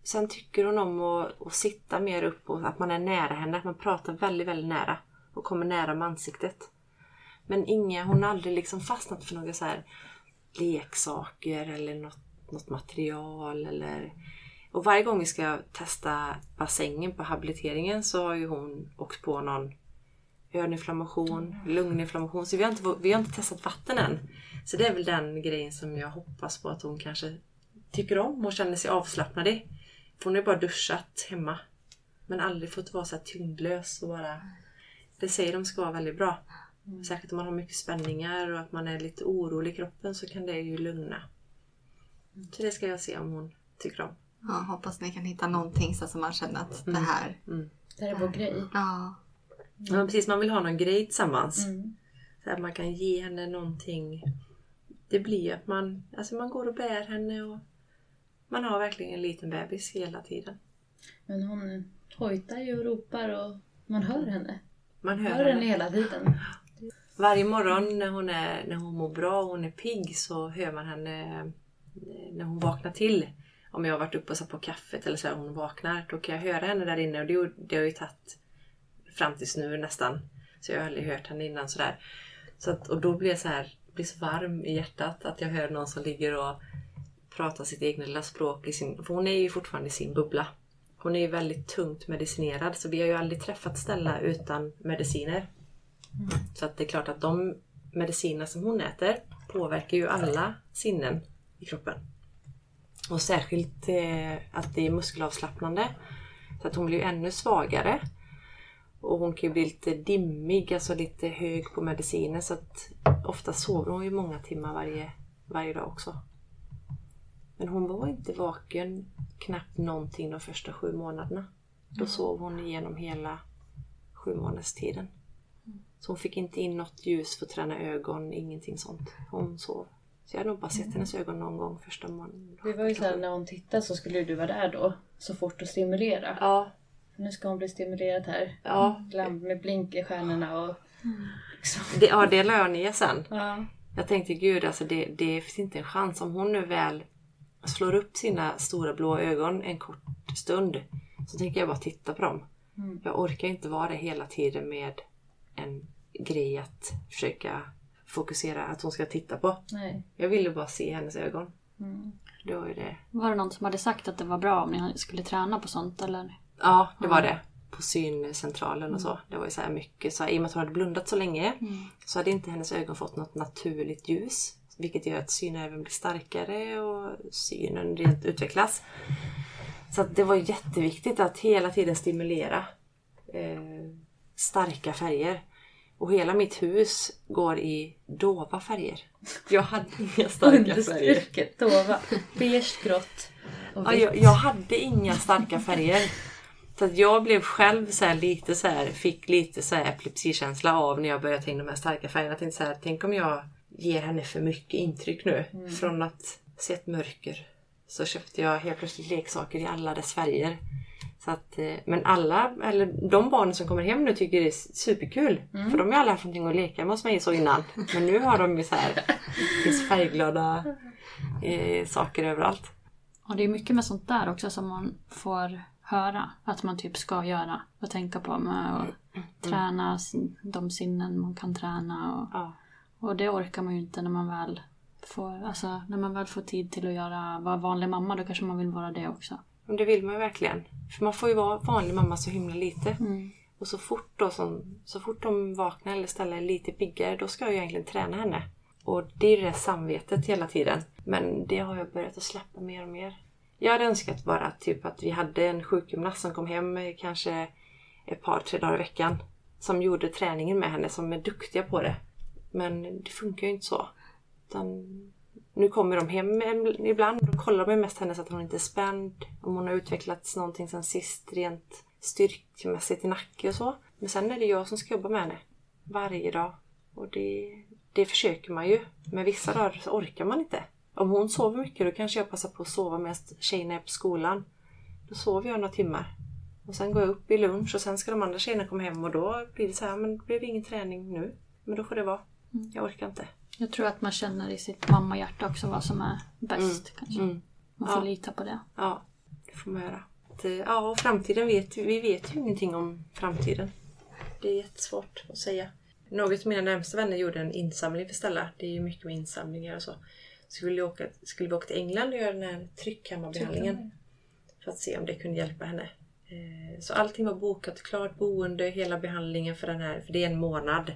sen tycker hon om att, att sitta mer upp och att man är nära henne, att man pratar väldigt, väldigt nära och kommer nära med ansiktet. Men inga, hon har aldrig liksom fastnat för några så här leksaker eller något, något material eller... Och varje gång vi ska testa bassängen på habiliteringen så har ju hon åkt på någon öroninflammation, lunginflammation. Så vi har, inte, vi har inte testat vatten än. Så det är väl den grejen som jag hoppas på att hon kanske tycker om och känner sig avslappnad i. Hon har ju bara duschat hemma. Men aldrig fått vara så här tyngdlös och bara... Det säger de ska vara väldigt bra. Särskilt om man har mycket spänningar och att man är lite orolig i kroppen så kan det ju lugna. Så det ska jag se om hon tycker om. Ja, hoppas ni kan hitta någonting så att man känner att det här... Det här är vår grej. Ja, Ja, precis. Man vill ha någon grej tillsammans. Mm. Så att man kan ge henne någonting. Det blir ju att man, alltså man går och bär henne och man har verkligen en liten bebis hela tiden. Men hon hojtar ju och ropar och man hör henne. Man hör, Hör henne hela tiden. Varje morgon när hon, är, när hon mår bra och hon är pigg så hör man henne eh, när hon vaknar till. Om jag har varit uppe och satt på kaffet eller så här, hon vaknar. Då kan jag höra henne där inne och det, det har ju tagit fram tills nu nästan. Så jag har aldrig hört henne innan sådär. Så att, och då blir jag så här, blir så varm i hjärtat att jag hör någon som ligger och pratar sitt egna lilla språk. I sin, för hon är ju fortfarande i sin bubbla. Hon är ju väldigt tungt medicinerad så vi har ju aldrig träffat Stella utan mediciner. Så att det är klart att de mediciner som hon äter påverkar ju alla sinnen i kroppen. Och särskilt eh, att det är muskelavslappnande. Så att hon blir ju ännu svagare. Och hon kan ju bli lite dimmig, alltså lite hög på mediciner. Så att ofta sover hon ju många timmar varje, varje dag också. Men hon var inte vaken knappt någonting de första sju månaderna. Då sov hon igenom hela sju månaderstiden. Så hon fick inte in något ljus för att träna ögon, ingenting sånt. Hon sov. Så jag har nog bara sett hennes ögon någon gång första månaden. Det var ju såhär när hon tittade så skulle du vara där då. Så fort och stimulera. Ja, Nu ska hon bli stimulerad här. ja. Lamp med blinkerstjärnorna och... Liksom. Det, ja, det la jag ner sen. Ja. Jag tänkte gud, alltså det, det finns inte en chans. Om hon nu väl slår upp sina stora blå ögon en kort stund så tänker jag bara titta på dem. Mm. Jag orkar inte vara det hela tiden med en grej att försöka fokusera att hon ska titta på. Nej. Jag ville bara se hennes ögon. Mm. Det var ju det. Var det någon som hade sagt att det var bra om ni skulle träna på sånt eller? Ja, det var det. På syncentralen och så. Det var ju så här mycket. Så här, I och med att hon hade blundat så länge så hade inte hennes ögon fått något naturligt ljus. Vilket gör att synnerven blir starkare och synen rent utvecklas. Så att det var jätteviktigt att hela tiden stimulera eh, starka färger. Och hela mitt hus går i dova färger. Jag hade inga starka färger. Dova. Beige, grått och Ja, jag, jag hade inga starka färger. Så att jag blev själv så här lite så här, fick lite så här epilepsikänsla av när jag började ta in de här starka färgerna. Jag tänkte så här, tänk om jag ger henne för mycket intryck nu. Från att se ett mörker så köpte jag helt plötsligt leksaker i alla dess färger. Så att, eh, men alla, eller de barnen som kommer hem nu tycker det är superkul. För de har aldrig haft någonting att leka med hos mig så innan. Men nu har de ju så här, finns färgglada eh, saker överallt. Och det är mycket med sånt där också som man får höra att man typ ska göra och tänka på med att träna sin- de sinnen man kan träna. Och, Ja. Och det orkar man ju inte när man väl får, alltså, när man väl får tid till att göra, vara vanlig mamma då kanske man vill vara det också. Men det vill man ju verkligen. För man får ju vara vanlig mamma så himla lite. Mm. Och så fort, då som, så fort de vaknar eller ställer är lite piggare, då ska jag ju egentligen träna henne. Och det är det där samvetet hela tiden. Men det har jag börjat att släppa mer och mer. Jag hade önskat bara typ att vi hade en sjukgymnast som kom hem kanske ett par, tre dagar i veckan. Som gjorde träningen med henne, som är duktiga på det. Men det funkar ju inte så. Utan nu kommer de hem ibland och kollar de mest henne så att hon inte är spänd. Om hon har utvecklats någonting sen sist rent styrkemässigt i nacke och så. Men sen är det jag som ska jobba med henne. Varje dag. Och det, det försöker man ju. Men vissa dagar så orkar man inte. Om hon sover mycket då kanske jag passar på att sova medan tjejerna är på skolan. Då sover jag några timmar. Och sen går jag upp i lunch och sen ska de andra tjejerna komma hem och då blir det så här, men det blev ingen träning nu. Men då får det vara. Jag orkar inte. Jag tror att man känner i sitt mammahjärta också vad som är bäst. Kanske. Mm. Man får Ja. lita på det. Ja, det får man göra. Det, ja, och framtiden vet vi vet ju ingenting om framtiden. Det är jättesvårt att säga. Något av mina närmsta vänner gjorde en insamling för Stella. Det är ju mycket med insamlingar och så. Skulle vi åka, skulle vi åka till England och göra den här tryckkammarbehandlingen. För att se om det kunde hjälpa henne. Eh, Så allting var bokat klart, boende, hela behandlingen för den här, för det är en månad.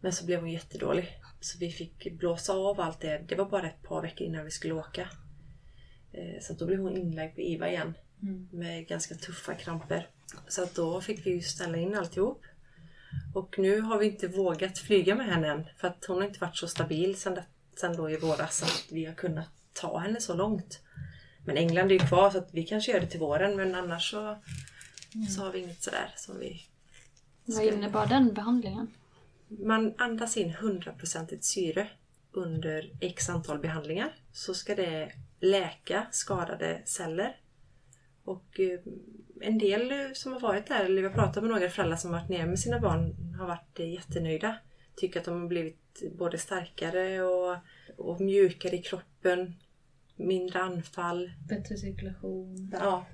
Men så blev hon jättedålig. Så vi fick blåsa av allt det. Det var bara ett par veckor innan vi skulle åka. Eh, Så då blev hon inlagd på IVA igen. Med ganska tuffa kramper. Så att då fick vi ju ställa in alltihop. Och nu har vi inte vågat flyga med henne än. För att hon har inte varit så stabil sen, det, sen då i våras. Så att vi har kunnat ta henne så långt. Men England är ju kvar så att vi kanske gör det till våren. Men annars så, så har vi inget sådär som vi... Vad innebar den behandlingen? Man andas in 100% syre under x antal behandlingar. Så ska det läka skadade celler. Och eh, en del eh, som har varit där, eller vi har pratat med några föräldrar som har varit nere med sina barn, har varit eh, jättenöjda. Tycker att de har blivit både starkare och, och mjukare i kroppen. Mindre anfall. Bättre cirkulation. Ja.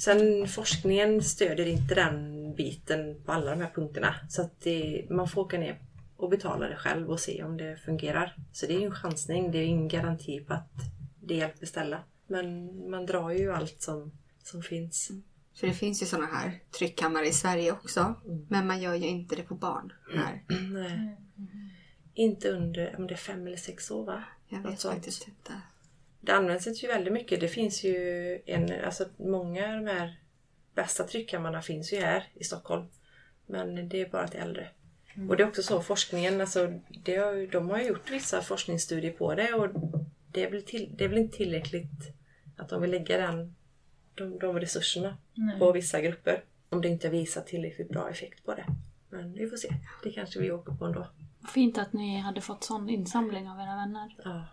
Sen forskningen stödjer inte den biten på alla de här punkterna. Så att det, man får åka ner och betala det själv och se om det fungerar. Så det är ju en chansning. Det är ingen garanti på att det hjälper Stella. Men man drar ju allt som, som finns. För det finns ju sådana här tryckkammare i Sverige också. Men man gör ju inte det på barn här. Nej. Inte under om det är fem eller sex år va? Jag Något vet sånt. faktiskt inte. Det används ju väldigt mycket. Det finns ju en, alltså många av de här bästa tryckkammarna finns ju här i Stockholm. Men det är bara till äldre. Och det är också så forskningen, alltså det har, de har gjort vissa forskningsstudier på det och det är väl, till, det är väl inte tillräckligt att de vill lägga den, de, de resurserna Nej. på vissa grupper. Om det inte visar tillräckligt bra effekt på det. Men vi får se. Det kanske vi åker på ändå. Fint att ni hade fått sån insamling av era vänner. Ja,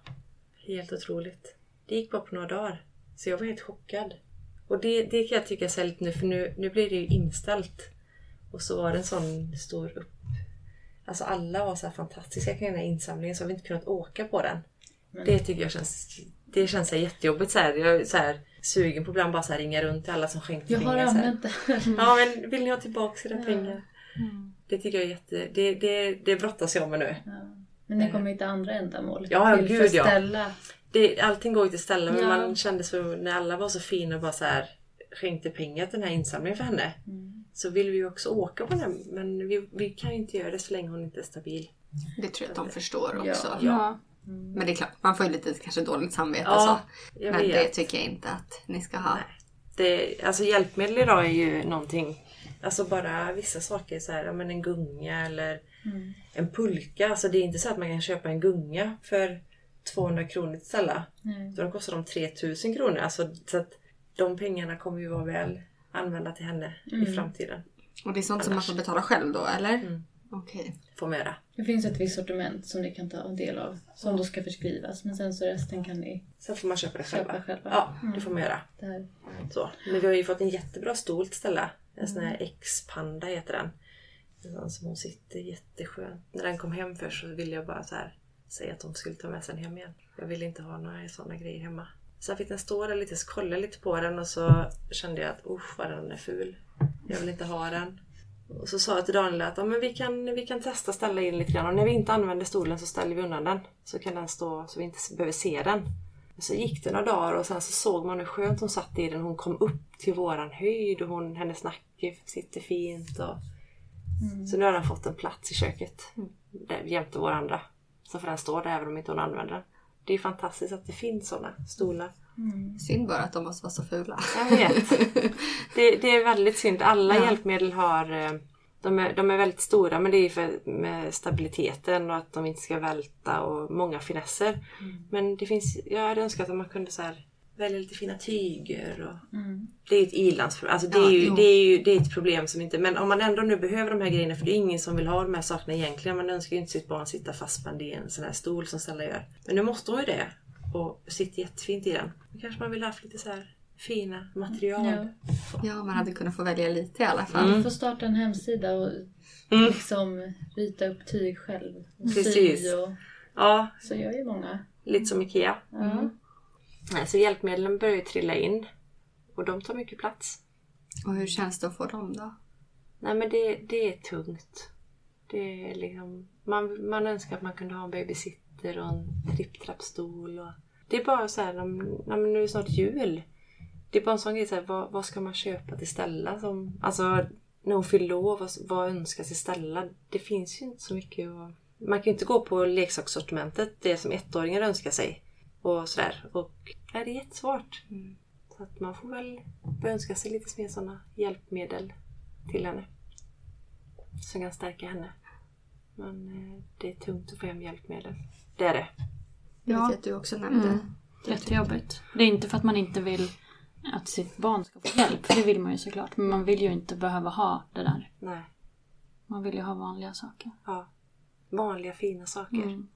helt otroligt. Det gick bara på några dagar. Så jag var helt chockad. Och det, det kan jag tycka är lite nu, för nu, nu blir det ju inställt. Och så var det en sån stor upp... Alltså alla var så här fantastiska kring den här insamlingen så har vi inte kunnat åka på den. Det tycker jag känns... Det känns så här jättejobbigt så här. Jag är så här sugen på ibland bara så här ringa runt till alla som skänkt Jag har pengar. så här. använt det. Ja men vill ni ha tillbaka era pengar? Det tycker jag är jätte... Det, det, det brottas jag med nu. Ja. Men det kommer till andra ändamål. Ja, ja, gud, ja. Det, allting går ju till ställe men Ja. man kände så när alla var så fina och bara så här skänkte pengar till den här insamlingen för henne. Mm. Så vill vi ju också åka på den men vi, vi kan ju inte göra det så länge hon inte är stabil. Det tror jag att de förstår också. Ja. Men det är klart, man får ju lite kanske dåligt samvete Ja, så. Men vet. det tycker jag inte att ni ska ha. Nej. Det, alltså hjälpmedel idag är ju någonting Alltså bara vissa saker så här, men en gunga eller Mm. en pulka. Alltså det är inte så att man kan köpa en gunga för 200 kronor till Stella. Så de kostar de 3000 kronor. Alltså, så att de pengarna kommer ju vara väl använda till henne i framtiden. Och det är sånt som man får betala själv då, eller? Mm. Okej. Får man göra. Det finns ett visst sortiment som ni kan ta del av. Som då ska förskrivas. Men sen så resten kan ni Sen får man köpa det köpa själva. själva. Ja, det får man göra. Där. Så. Men vi har ju fått en jättebra stol till Stella. En sån här X-panda heter den. En sån som hon sitter jätteskönt. När den kom hem först så ville jag bara så här säga att hon skulle ta med sig den hem igen. Jag ville inte ha några såna grejer hemma. Sen fick den stå där lite, så kollade jag lite på den och så kände jag att usch vad den är ful. Jag vill inte ha den. Och så sa jag till Daniel att ja, men vi, kan, vi kan testa ställa in lite grann och när vi inte använder stolen så ställer vi undan den. Så kan den stå så vi inte behöver se den. Så gick det några dagar och sen så såg man hur skönt hon satt i den. Hon kom upp till våran höjd och hon, hennes nacke sitter fint. Och... Så nu har den fått en plats i köket där, jämte vår andra. Så får den stå där även om inte hon använder den. Det är fantastiskt att det finns sådana stolar. Synd bara att de måste vara så fula. Jag vet. Det, det är väldigt synd. Alla Ja. hjälpmedel har... eh, De är, de är väldigt stora men det är för med stabiliteten och att de inte ska välta och många finesser. Men det finns... Jag hade önskat att man kunde så här välja lite fina tyger och... Det är ju ett ilandsproblem. Alltså det, Ja, är ju, jo. det, är ju, det är ett problem som inte... Men om man ändå nu behöver de här grejerna för det är ingen som vill ha de här sakerna egentligen. Man önskar ju inte sitt barn sitta fastspänd i en sån här stol som Stella gör. Men nu måste hon ju det. Och sitter jättefint i den. Då kanske man vill ha haft lite så här fina material. Ja. Ja, man hade kunnat få välja lite i alla fall. Du får starta en hemsida och Mm. liksom rita upp tyg själv. Och sy Precis. Och, Ja, så gör ju många. lite som IKEA. Ja. Nej, så hjälpmedlen börjar ju trilla in. Och de tar mycket plats. Och hur känns det att få dem då? Nej men det, det är tungt. Det är liksom, man, man önskar att man kunde ha en babysitter och en tripptrappstol. Och, det är bara så här, nu är det snart jul. Det är bara en sån grej, så här, vad, vad ska man köpa till Stella? Som, alltså när hon fyller år, vad, vad önskas till Stella? Det finns ju inte så mycket. Och, man kan ju inte gå på leksakssortimentet, det som ettåringar önskar sig. Och sådär. Och nej, det är jättesvårt. Så att man får väl önska sig lite mer sådana hjälpmedel till henne. Som kan stärka henne. Men eh, det är tungt att få hem hjälpmedel. Det är det. Jag Ja. vet att du också nämnde. Mm. Jättejobbigt. Det är inte för att man inte vill att sitt barn ska få hjälp, för det vill man ju såklart. Men man vill ju inte behöva ha det där. Nej. Man vill ju ha vanliga saker. Ja. Vanliga fina saker. Mm.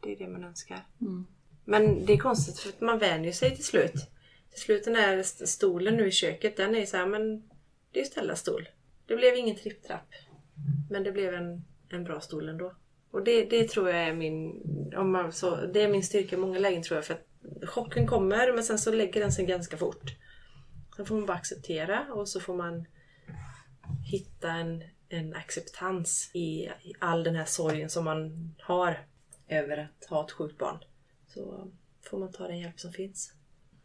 Det är det man önskar. Mm. Men det är konstigt för att man vänjer sig till slut. Till slut den här stolen nu i köket, den är ju så här, men det är ju Stellas stol. Det blev ingen tripptrapp. Men det blev en, en bra stol ändå. Och det, det tror jag är min, om man så, det är min styrka i många lägen tror jag. För att chocken kommer men sen så lägger den sig ganska fort. Sen får man bara acceptera och så får man hitta en, en acceptans i, i all den här sorgen som man har över att ha ett sjukt barn. Så får man ta den hjälp som finns.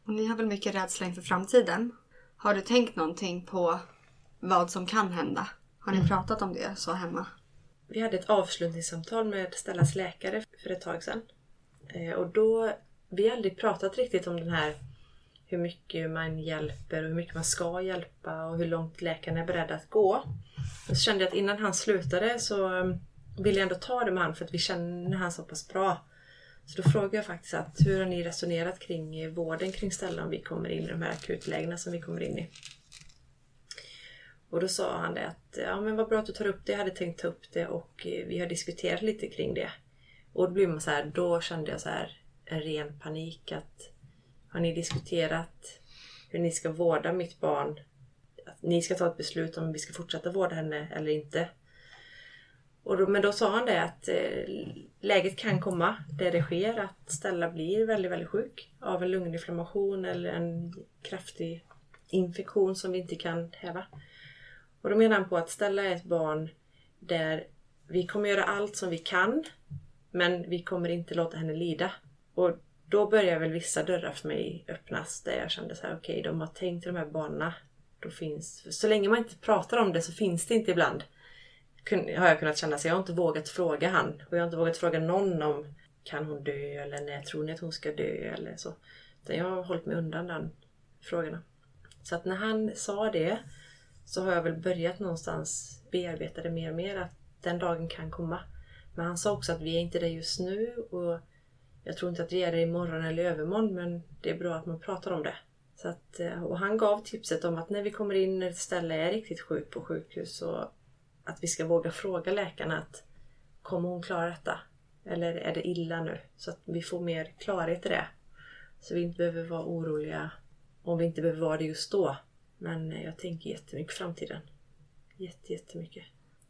Ni har väl mycket rädsla inför framtiden? Har du tänkt någonting på vad som kan hända? Har ni pratat om det så hemma? Vi hade ett avslutningssamtal med Stellas läkare för ett tag sedan. Eh, Och då, vi har aldrig pratat riktigt om den här hur mycket man hjälper och hur mycket man ska hjälpa och hur långt läkaren är beredd att gå. Och så kände jag att innan han slutade så um, ville jag ändå ta det med han för att vi känner han så pass bra. Så då frågade jag faktiskt att hur har ni resonerat kring vården kring Stella om vi kommer in i de här akutlägena som vi kommer in i? Och då sa han det att ja men vad bra att du tar upp det. Jag hade tänkt ta upp det och vi har diskuterat lite kring det. Och då blir man så här, då kände jag så här en ren panik att har ni diskuterat hur ni ska vårda mitt barn? Att ni ska ta ett beslut om vi ska fortsätta vårda henne eller inte. Och då, men då sa han det att eh, läget kan komma där det sker att Stella blir väldigt, väldigt sjuk av en lunginflammation eller en kraftig infektion som vi inte kan häva. Och då menar han på att Stella är ett barn där vi kommer göra allt som vi kan men vi kommer inte låta henne lida. Och då börjar väl vissa dörrar för mig öppnas där jag kände så här: okej de har tänkt i de här banorna. Då finns, så länge man inte pratar om det så finns det inte ibland. Har jag kunnat känna så jag har inte vågat fråga han. Och jag har inte vågat fråga någon om kan hon dö eller när tror ni att hon ska dö eller så. Utan jag har hållit mig undan den frågorna. Så att när han sa det så har jag väl börjat någonstans bearbeta det mer och mer att den dagen kan komma. Men han sa också att vi är inte där just nu och jag tror inte att vi är det imorgon eller i övermorgon men det är bra att man pratar om det. Så att, eh, och han gav tipset om att när vi kommer in när ett ställe är riktigt sjuk på sjukhus så att vi ska våga fråga läkarna att kommer hon klara detta? Eller är det illa nu? Så att vi får mer klarhet i det. Så vi inte behöver vara oroliga om vi inte behöver vara det just då. Men jag tänker jättemycket framtiden. Jätte, jättemycket.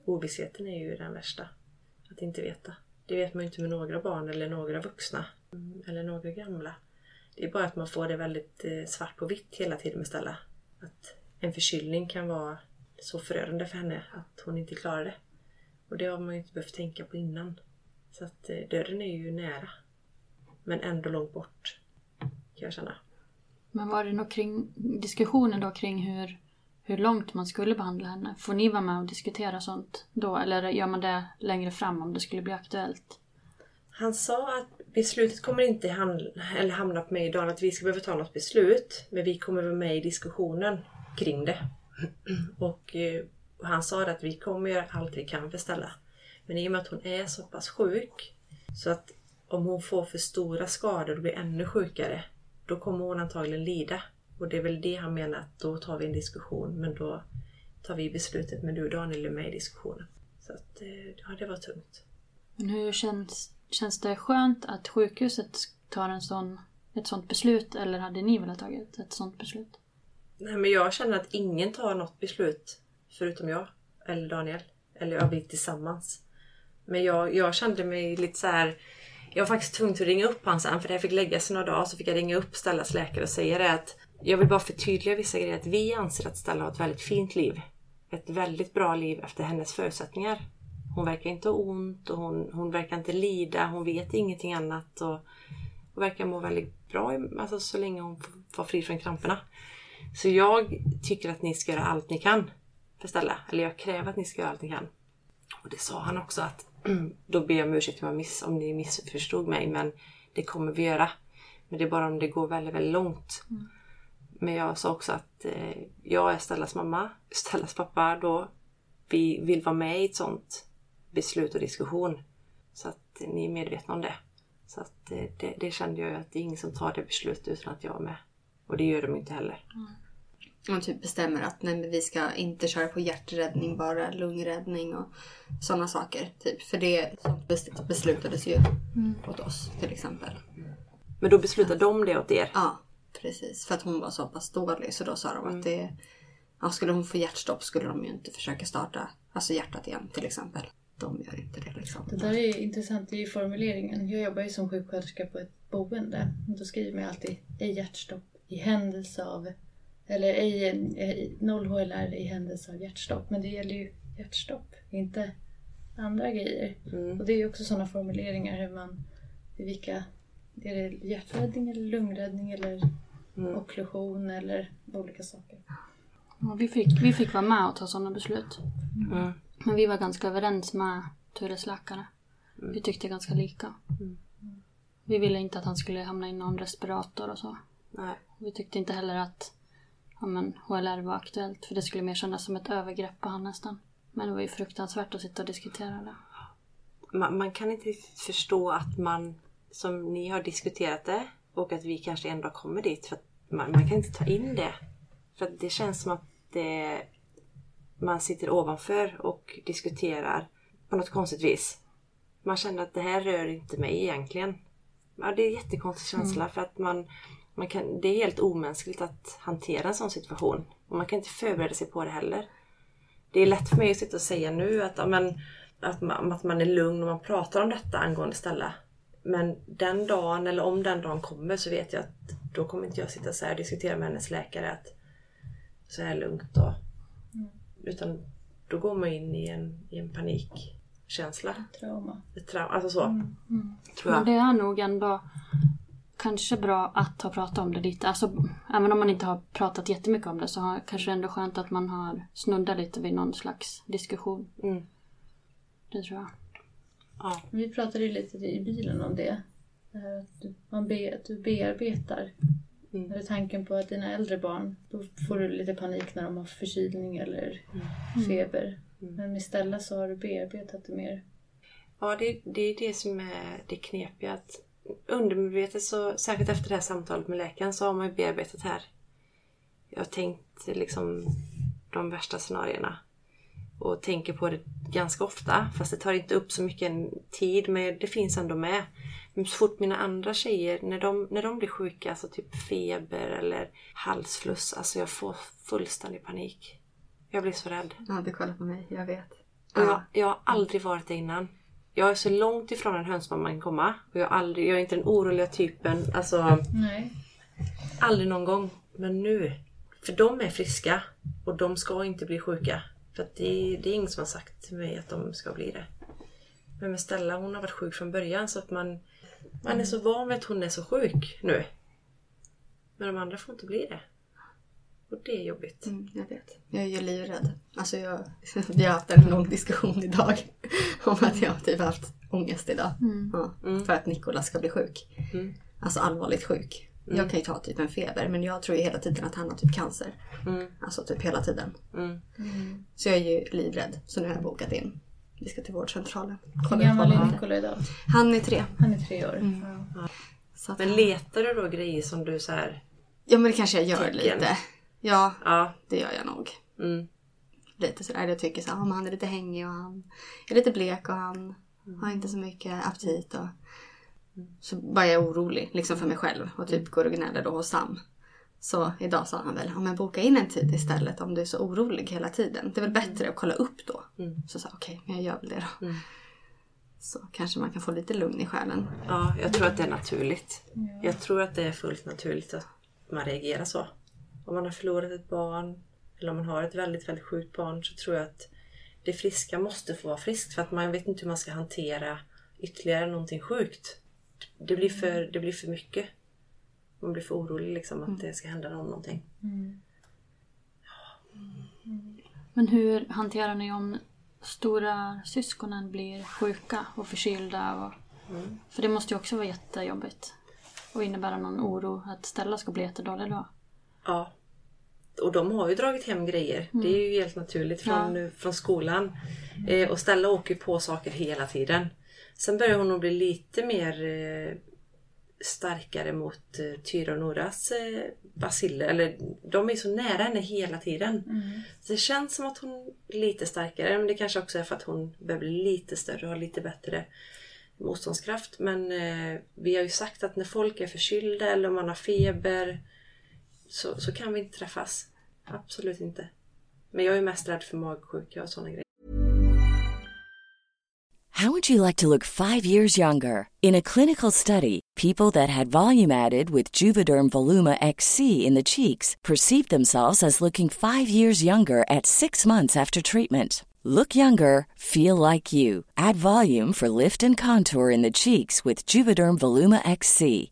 Ovissheten är ju den värsta. Att inte veta. Det vet man ju inte med några barn eller några vuxna. Eller några gamla. Det är bara att man får det väldigt eh, svart på vitt hela tiden med Stella. Att en förkylning kan vara så förödande för henne att hon inte klarar det. Och det har man ju inte behövt tänka på innan. Så att eh, döden är ju nära. Men ändå långt bort. Kan jag känna. Men var det något kring diskussionen då kring hur, hur långt man skulle behandla henne? Får ni vara med och diskutera sånt då? Eller gör man det längre fram om det skulle bli aktuellt? Han sa att beslutet kommer inte hamna, eller hamna på mig idag, att vi ska behöva ta något beslut. Men vi kommer vara med i diskussionen kring det. Och eh, han sa att vi kommer göra allt vi kan för Stella. Men i och med att hon är så pass sjuk så att om hon får för stora skador och blir ännu sjukare då kommer hon antagligen lida. Och det är väl det han menar att då tar vi en diskussion men då tar vi beslutet men du Daniel är med i diskussionen. Så att, eh, ja, det var tungt. Men hur känns, känns det skönt att sjukhuset tar en sån, ett sånt beslut eller hade ni velat tagit ett sånt beslut? Nej men jag känner att ingen tar något beslut förutom jag eller Daniel. Eller jag vi tillsammans. Men jag, jag kände mig lite så här. Jag var faktiskt tvungen att ringa upp han sen för det här fick läggas några dagar så fick jag ringa upp Stellas läkare och säga det att jag vill bara förtydliga vissa grejer. Att vi anser att Stella har ett väldigt fint liv. Ett väldigt bra liv efter hennes förutsättningar. Hon verkar inte ha ont och hon, hon verkar inte lida. Hon vet ingenting annat. Och, och verkar må väldigt bra alltså, så länge hon var fri från kramperna. Så jag tycker att ni ska göra allt ni kan för Stella. Eller jag kräver att ni ska göra allt ni kan. Och det sa han också att då ber jag om ursäkt om, miss, om ni missförstod mig men det kommer vi göra. Men det är bara om det går väldigt, väldigt långt. Mm. Men jag sa också att eh, jag är Stellas mamma, Stellas pappa då. Vi vill vara med i ett sånt beslut och diskussion. Så att ni är medvetna om det. Så att eh, det, det, kände jag att det är ingen som tar det beslutet utan att jag är med. Och det gör de inte heller. Mm. Man typ bestämmer att nej, vi ska inte köra på hjärträddning, bara lungräddning och sådana saker. Typ. För det beslutades ju mm. åt oss till exempel. Men då beslutade de det åt er? Ja, precis. För att hon var så pass dålig så då sa de mm. att det, ja, skulle hon få hjärtstopp skulle de ju inte försöka starta alltså hjärtat igen till exempel. De gör inte det liksom. Det där är intressant i formuleringen. Jag jobbar ju som sjuksköterska på ett boende. Då skriver man alltid ej hjärtstopp i händelse av eller ej, noll HLR i händelse av hjärtstopp. Men det gäller ju hjärtstopp, inte andra grejer. Mm. Och det är ju också sådana formuleringar hur man, vilka, är det hjärträddning eller lungräddning eller mm. okklusion eller olika saker. Ja, vi, fick, vi fick vara med och ta sådana beslut. Mm. Men vi var ganska överens med Tures läkare. Mm. Vi tyckte ganska lika. Mm. Vi ville inte att han skulle hamna i någon respirator och så. Nej. Vi tyckte inte heller att ja, men, HLR var aktuellt. För det skulle mer kännas som ett övergrepp på han nästan. Men det var ju fruktansvärt att sitta och diskutera det. Man, man kan inte förstå att man, som ni har diskuterat det, och att vi kanske ändå kommer dit. För man, man, kan inte ta in det. För det känns som att det, man sitter ovanför och diskuterar på något konstigt vis. Man känner att det här rör inte mig egentligen. Ja, det är en jättekonstig känsla mm. för att man, man kan, det är helt omänskligt att hantera en sån situation. Och man kan inte förbereda sig på det heller. Det är lätt för mig att sitta och säga nu att, amen, att, man, att man är lugn och man pratar om detta angående Stella. Men den dagen, eller om den dagen kommer, så vet jag att då kommer inte jag sitta så här och diskutera med hennes läkare att så här lugnt och... Mm. Utan då går man in i en, i en panikkänsla. Ett trauma. Ett trauma, alltså så. Mm. Mm. Tror jag. Men det är nog ändå kanske bra att ha pratat om det lite. Alltså, även om man inte har pratat jättemycket om det så har, kanske det ändå skönt att man har snuddat lite vid någon slags diskussion. Mm. Det tror jag. Ja. Vi pratade ju lite i bilen om det. Att du, man be, att du bearbetar. Mm. Är tanken på att dina äldre barn, då får du lite panik när de har förkylning eller mm. feber. Mm. Men Stella så har du bearbetat det mer. Ja, det, det är det som är det knepiga. Att undermedvetet så, särskilt efter det här samtalet med läkaren, så har man ju bearbetat här. Jag har tänkt liksom de värsta scenarierna. Och tänker på det ganska ofta. Fast det tar inte upp så mycket tid. Men det finns ändå med. Men så fort mina andra tjejer, när de, när de blir sjuka, alltså typ feber eller halsfluss. Alltså jag får fullständig panik. Jag blir så rädd. Ja, du kollar på mig. Jag vet. Och jag, jag har aldrig varit det innan. Jag är så långt ifrån en hönsmamma man kan komma. Och jag, aldrig, jag är inte den oroliga typen. Alltså, Nej. Aldrig någon gång. Men nu. För de är friska och de ska inte bli sjuka. För det, det är ingen som har sagt till mig att de ska bli det. Men med Stella, hon har varit sjuk från början så att man, man är så van vid att hon är så sjuk nu. Men de andra får inte bli det. Och det är jobbigt. Mm, jag vet. Jag är ju livrädd. Alltså jag, vi har haft en lång diskussion idag om att jag typ haft ångest idag. Ja, För att Nikolas ska bli sjuk. Mm. Alltså allvarligt sjuk. Jag kan ju ta typ en feber men jag tror ju hela tiden att han har typ cancer. Mm. Alltså typ hela tiden. Mm. Så jag är ju livrädd. Så nu har jag bokat in. Vi ska till vårdcentralen. Hur gammal är. Nikola idag? Han är tre. Han är tre år. Ja. Så att, Men letar du då grejer som du så här... ja men det kanske jag gör Tecken. lite. Ja, Ja. det gör jag nog. Mm. lite sådär. Jag tycker så här, ah, han är lite hängig och han är lite blek och han har inte så mycket aptit. Och... Så bara jag är orolig liksom för mig själv och typ går och gnäller då hos Sam. Så idag sa han väl, ja men boka in en tid istället om du är så orolig hela tiden. Det är väl bättre att kolla upp då. Så sa jag, okej, men jag gör väl det då. Så kanske man kan få lite lugn i själen. Ja, jag tror att det är naturligt. Jag tror att det är fullt naturligt att man reagerar så. Om man har förlorat ett barn eller om man har ett väldigt, väldigt sjukt barn så tror jag att det friska måste få vara friskt för att man vet inte hur man ska hantera ytterligare någonting sjukt. Det blir för, det blir för mycket. Man blir för orolig liksom att det ska hända någon någonting. Men hur hanterar ni om stora syskonen blir sjuka och förkylda? Och... För det måste ju också vara jättejobbigt. Och innebära någon oro att Stella ska bli jättedålig då. Ja. Och de har ju dragit hem grejer. Det är ju helt naturligt från, från skolan. Eh, och Stella åker ju på saker hela tiden. Sen börjar hon nog bli lite mer eh, starkare mot eh, Tyra och Noras eh, basiller. Eller de är så nära henne hela tiden. Så det känns som att hon är lite starkare. Men det kanske också är för att hon börjar bli lite större och har lite bättre motståndskraft. Men eh, vi har ju sagt att när folk är förkylda eller om man har feber så, så kan vi inte träffas. Absolut inte. Men jag är mest rädd för magsjuka och sådana grejer. How would you like to look five years younger? In a clinical study, people that had volume added with Juvederm Voluma XC in the cheeks perceived themselves as looking five years younger at six months after treatment. Look younger, feel like you. Add volume for lift and contour in the cheeks with Juvederm Voluma XC.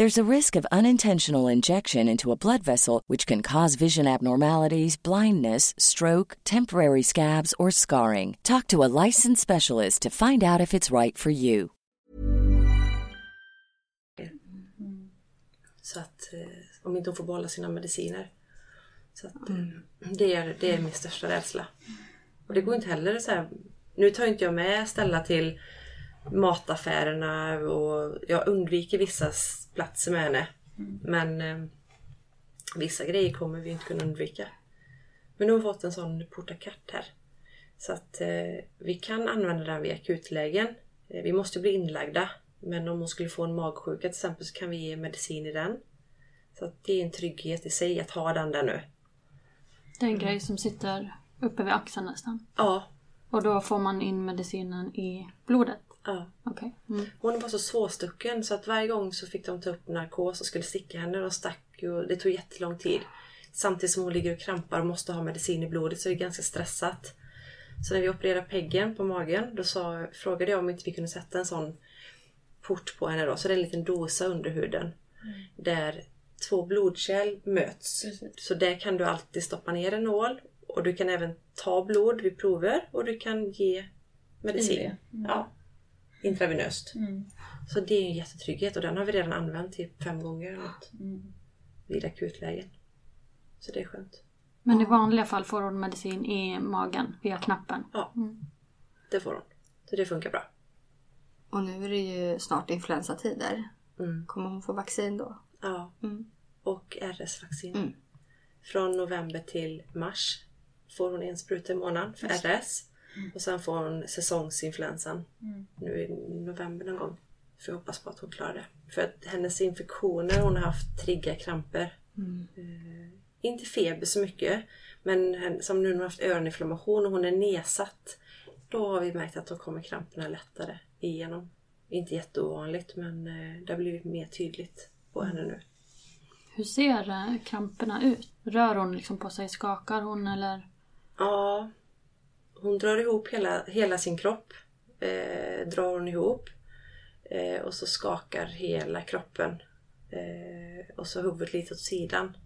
There's a risk of unintentional injection into a blood vessel, which can cause vision abnormalities, blindness, stroke, temporary scabs, or scarring. Talk to a licensed specialist to find out if it's right for you. Så att eh, om inte hon får behålla sina mediciner. Så att, eh, det, är, det är min största rädsla. Och det går inte heller så här. Nu tar inte jag med Stella till mataffärerna och jag undviker vissa platser med henne. Men eh, vissa grejer kommer vi inte kunna undvika. Men nu har vi fått en sån portakatt här. Så att eh, vi kan använda den vid akutlägen. Eh, vi måste bli inlagda. Men om hon skulle få en magsjuka till exempel så kan vi ge medicin i den. Så att det är en trygghet i sig att ha den där nu. Det är en grej som sitter uppe vid axeln nästan. Ja, Och då får man in medicinen i blodet. Ja. Okej. Mm. Hon var så svårstucken så att varje gång så fick de ta upp narkos och skulle sticka henne. De stack och det tog jättelång tid. Samtidigt som hon ligger och krampar och måste ha medicin i blodet så det är ganska stressat. Så när vi opererade Peggen på magen då sa, frågade jag om inte vi kunde sätta en sån port på henne då. Så det är en liten dosa under huden. Där två blodkärl möts. Precis. Så där kan du alltid stoppa ner en nål. Och du kan även ta blod vid prover och du kan ge medicin. IV. Ja, intravenöst. Mm. Så det är en jättetrygghet och den har vi redan använt typ fem gånger. Mm. Vid akutlägen. Så det är skönt. Men i vanliga fall får hon medicin i magen via knappen. Ja, det får hon. Så det funkar bra. Och nu är det ju snart influensatider. Mm. Kommer hon få vaccin då? Ja. Mm. Och RS-vaccin. Mm. Från november till mars får hon en spruta i månaden för RS. Och sen får hon säsongsinfluensan nu i november någon gång. För jag hoppas på att hon klarar det. För att hennes infektioner, hon har haft trigga kramper. Eh, inte feber så mycket. Men som nu när hon har haft öroninflammation och hon är nedsatt. Då har vi märkt att då kommer kramperna lättare igenom. Inte jätteovanligt men eh, det har blivit mer tydligt på henne nu. Hur ser eh, kramperna ut? Rör hon liksom på sig? Skakar hon eller? Ja, hon drar ihop hela, hela sin kropp. Eh, drar hon ihop. Eh, och så skakar hela kroppen. Eh, och så huvudet lite åt sidan.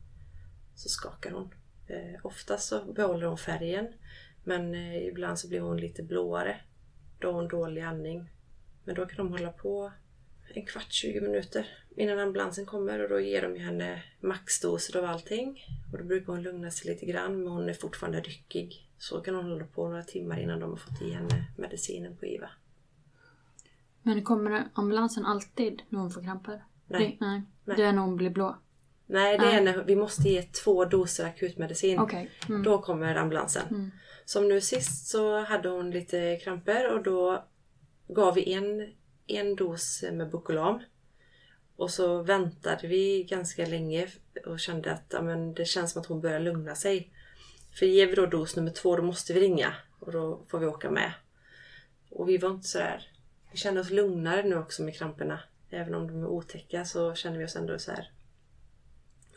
Så skakar hon. Eh, oftast så behåller hon färgen. Men eh, ibland så blir hon lite blåare. Då har hon dålig andning. Men då kan de hålla på en kvart, 20 minuter innan ambulansen kommer och då ger de henne maxdoser av allting. Och då brukar hon lugna sig lite grann men hon är fortfarande ryckig. Så kan hon hålla på några timmar innan de har fått i henne medicinen på IVA. Men kommer ambulansen alltid när hon får kramper? Nej. Det, nej. Nej. Det är när hon blir blå? Nej, det är Nej. när vi måste ge två doser akutmedicin. Okej. Mm. Då kommer ambulansen. Som nu sist så hade hon lite kramper och då gav vi en, en dos med Bucolam. Och så väntade vi ganska länge och kände att ja, men det känns som att hon börjar lugna sig. För ger vi då dos nummer två då måste vi ringa och då får vi åka med. Och vi var inte sådär... Vi kände oss lugnare nu också med kramperna. Även om de är otäcka så känner vi oss ändå så här.